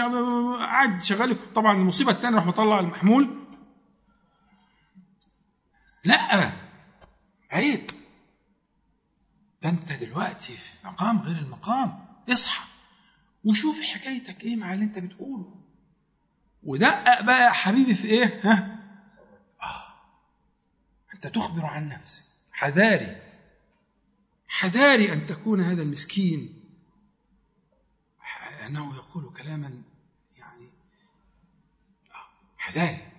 قاعد شغال طبعا المصيبة الثانية راح مطلع المحمول. لا. عيب. ده انت دلوقتي في مقام غير المقام. اصحى وشوف حكايتك إيه مع اللي انت بتقوله. ودقق بقى يا حبيبي في إيه ها؟ آه. انت تخبر عن نفسك. حذاري. حذاري أن تكون هذا المسكين. انه يقول كلاما يعني آه. حذاري.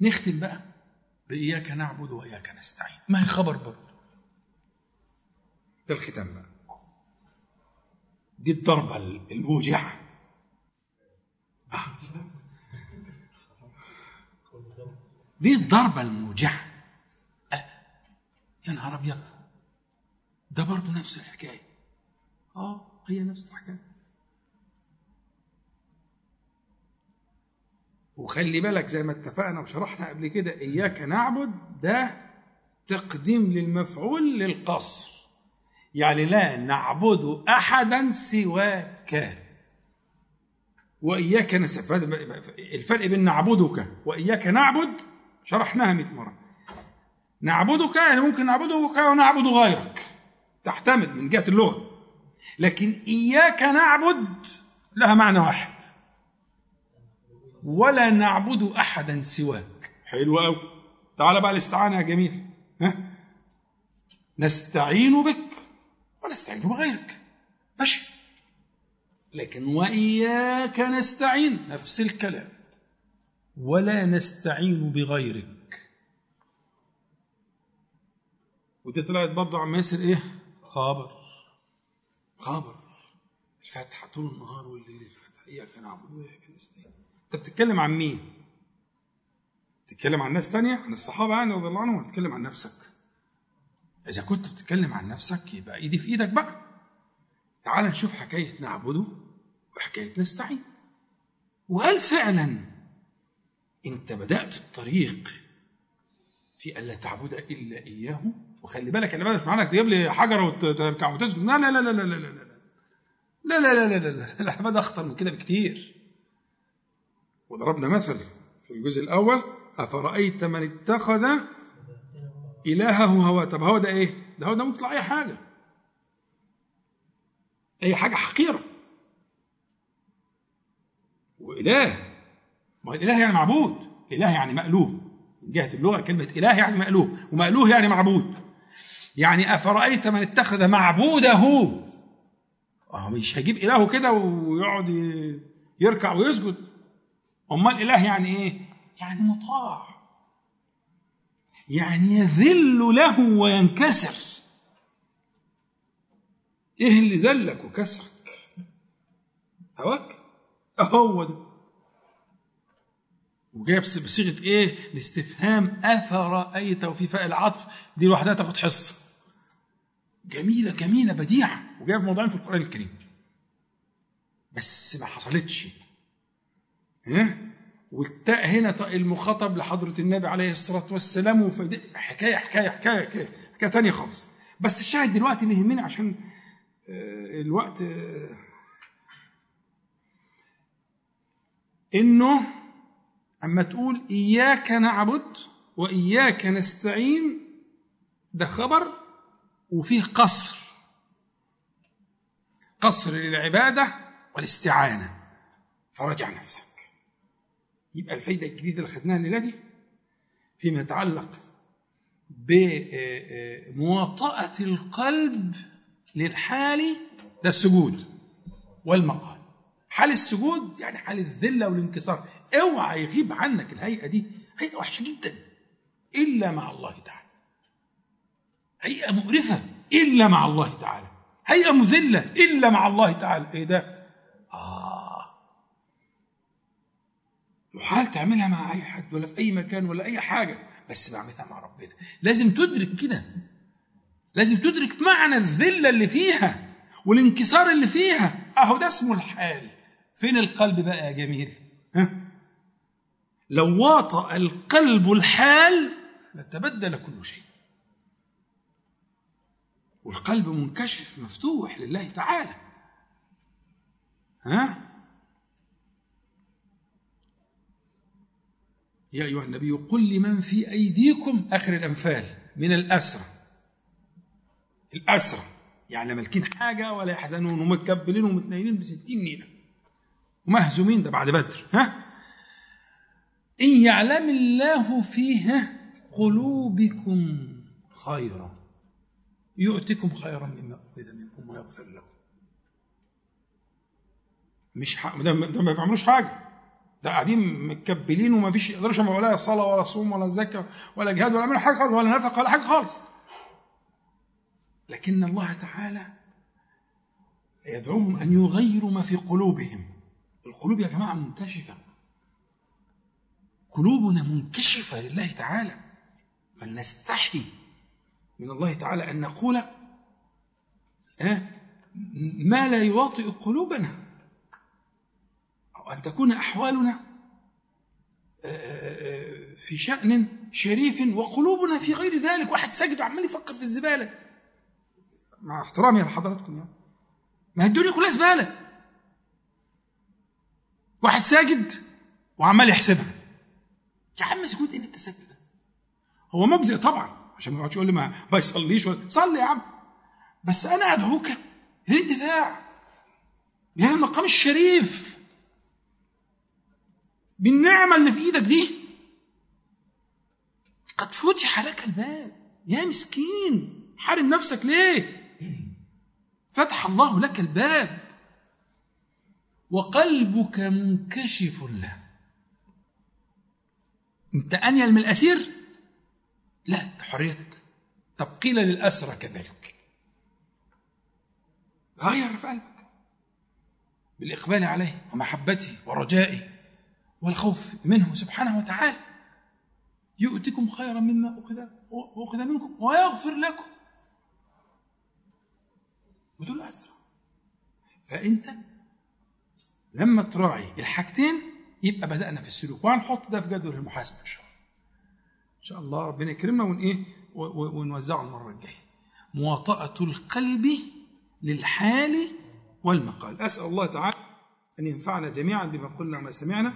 نختم بقى بإياك نعبد وإياك نستعين. ما هي خبر برضه؟ ده الختام بقى. دي الضربة الموجعة آه. دي الضربة الموجعة. آه. يا نهار أبيض. ده برضه نفس الحكاية. آه. هي نفس الحكاية. وخلي بالك زي ما اتفقنا وشرحنا قبل كده إياك نعبد ده تقديم للمفعول للقصر. يعني لا نعبد احدا سواك. وإياك نسف الفرق بين نعبدك وإياك نعبد شرحناها 100 مرة. نعبدك يعني ممكن نعبدك ونعبد غيرك. تحتمل من جهة اللغة. لكن إياك نعبد لها معنى واحد. ولا نعبد أحدا سواك. حلو قوي تعال بقى الاستعانة يا جميل. ها؟ نستعين بك ونستعين بغيرك. ماشي. لكن وإياك نستعين نفس الكلام. ولا نستعين بغيرك. ودي طلعت برضه عم ياسر إيه؟ خابر خابر الفاتحة طول النهار والليل الفاتحة إياك نعبد وإياك نستعين أنت بتتكلم عن مين؟ بتتكلم عن ناس تانية عن الصحابة يعني رضي الله عنهم ولا بتتكلم عن نفسك؟ إذا كنت بتتكلم عن نفسك يبقى إيدي في إيدك بقى. تعال نشوف حكاية نعبده وحكاية نستعين. وهل فعلا أنت بدأت الطريق في ألا تعبد إلا إياه؟ وخلي بالك أنا مش معناك تجيب لي حجرة وتركع وتسجد لا لا لا لا لا لا لا لا لا لا لا لا لا العبادة أخطر من كده بكتير. وضربنا مثل في الجزء الأول أفرأيت من اتخذ إلهه هواه طب هو ده إيه؟ ده هو ده ممكن يطلع أي حاجة أي حاجة حقيرة وإله ما هو الإله يعني معبود إله يعني مألوه من جهة اللغة كلمة إله يعني مألوه ومألوه يعني معبود يعني أفرأيت من اتخذ معبوده؟ هو مش هيجيب إلهه كده ويقعد يركع ويسجد. أمال إله يعني إيه؟ يعني مطاع. يعني يذل له وينكسر. إيه اللي ذلك وكسرك؟ هواك هو ده. وجايب بصيغه إيه؟ الاستفهام افرايت وفي فاء العطف. دي لوحدها تاخد حصة. جميلة جميلة بديعة. وجايب موضوعين في القرآن الكريم. بس ما حصلتش. ها؟ والتاء هنا المخاطب لحضرة النبي عليه الصلاة والسلام وفدي حكاية حكاية حكاية حكاية, تانية خالص. بس الشاهد دلوقتي اللي يهمني عشان الوقت إنه أما تقول إياك نعبد وإياك نستعين ده خبر وفيه قصر. قصر للعبادة والاستعانة. فرجع نفسك. يبقى الفايدة الجديدة اللي خدناها الليلة دي فيما يتعلق بمواطأة القلب للحال ده السجود والمقال. حال السجود يعني حال الذلة والانكسار. اوعى يغيب عنك الهيئة دي. هيئة وحشة جدا. إلا مع الله تعالى. هيئة مقرفة إلا مع الله تعالى. هيئة مذلة إلا مع الله تعالى. إيه ده؟ آه. يحال تعملها مع أي حد ولا في أي مكان ولا أي حاجة بس بعملها مع ربنا. لازم تدرك كده. لازم تدرك معنى الذلة اللي فيها والانكسار اللي فيها. أهو ده اسمه الحال. فين القلب بقى يا جميل؟ ها؟ لو واطأ القلب الحال لتبدل كل شيء. والقلب منكشف مفتوح لله تعالى. ها؟ يا أيها النبي قل لمن في أيديكم آخر الأنفال من الأسرى الأسرى يعني مالكين حاجة ولا يحزنون ومتكبلين ومتنيلين بستين نيلة ومهزومين ده بعد بدر. ها؟ إن يعلم الله فيها قلوبكم خيرا. يؤتكم خيرا مما أخذ منكم ويغفر لكم. مش حق ده, ده ما بيعملوش حاجة. ده قاعدين متكبلين وما فيش يقدروش يعملوا ولا صلاة ولا صوم ولا زكاة ولا جهاد ولا حاجة خالص ولا نفقة ولا حاجة خالص. لكن الله تعالى يدعوهم أن يغيروا ما في قلوبهم. القلوب يا جماعة منكشفة. قلوبنا منكشفة لله تعالى. فلنستحي من الله تعالى أن نقول ما لا يواطئ قلوبنا أو أن تكون أحوالنا في شأن شريف وقلوبنا في غير ذلك. واحد ساجد وعمال يفكر في الزبالة. مع احترامي لحضراتكم يعني. ما الدنيا كلها زبالة. واحد ساجد وعمال يحسبها. يا عم سجود إيه ساجد ده؟ هو مجزئ طبعا. عشان ما يقعدش يقول لي ما ما يصليش صلي يا عم. بس أنا أدعوك للانتفاع. بهذا المقام الشريف. بالنعمة اللي في إيدك دي. قد فتح لك الباب. يا مسكين. حارم نفسك ليه؟ فتح الله لك الباب. وقلبك منكشف له. أنت أنيل من الأسير؟ لا حريتك. طب قيل للأسرى كذلك. غير في قلبك. بالإقبال عليه ومحبته ورجائه والخوف منه سبحانه وتعالى. يؤتكم خيرا مما أخذ منكم ويغفر لكم. ودول أسرى. فانت لما تراعي الحاجتين يبقى بدأنا في السلوك. وهنحط ده في جدول المحاسبة إن شاء الله. شاء الله ربنا يكرمنا ون إيه؟ ونوزعه المرة الجاية. مواطأة القلب للحال والمقال. أسأل الله تعالى أن ينفعنا جميعا بما قلنا وما سمعنا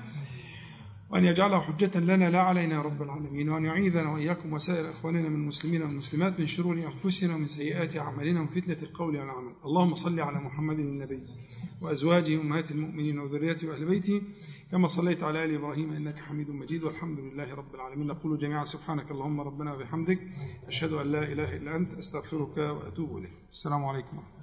وأن يجعله حجة لنا لا علينا يا رب العالمين وأن يعيذنا وإياكم وسائر إخواننا من المسلمين والمسلمات من شرور أنفسنا ومن سيئات أعمالنا ومن فتنة القول والعمل اللهم صل على محمد النبي وأزواجه أمهات المؤمنين وذريته وأهل بيته كما صليت على آل إبراهيم إنك حميد مجيد والحمد لله رب العالمين. نقول جميعا سبحانك اللهم ربنا وبحمدك أشهد أن لا إله إلا أنت أستغفرك وأتوب إليك. السلام عليكم ورحمة الله.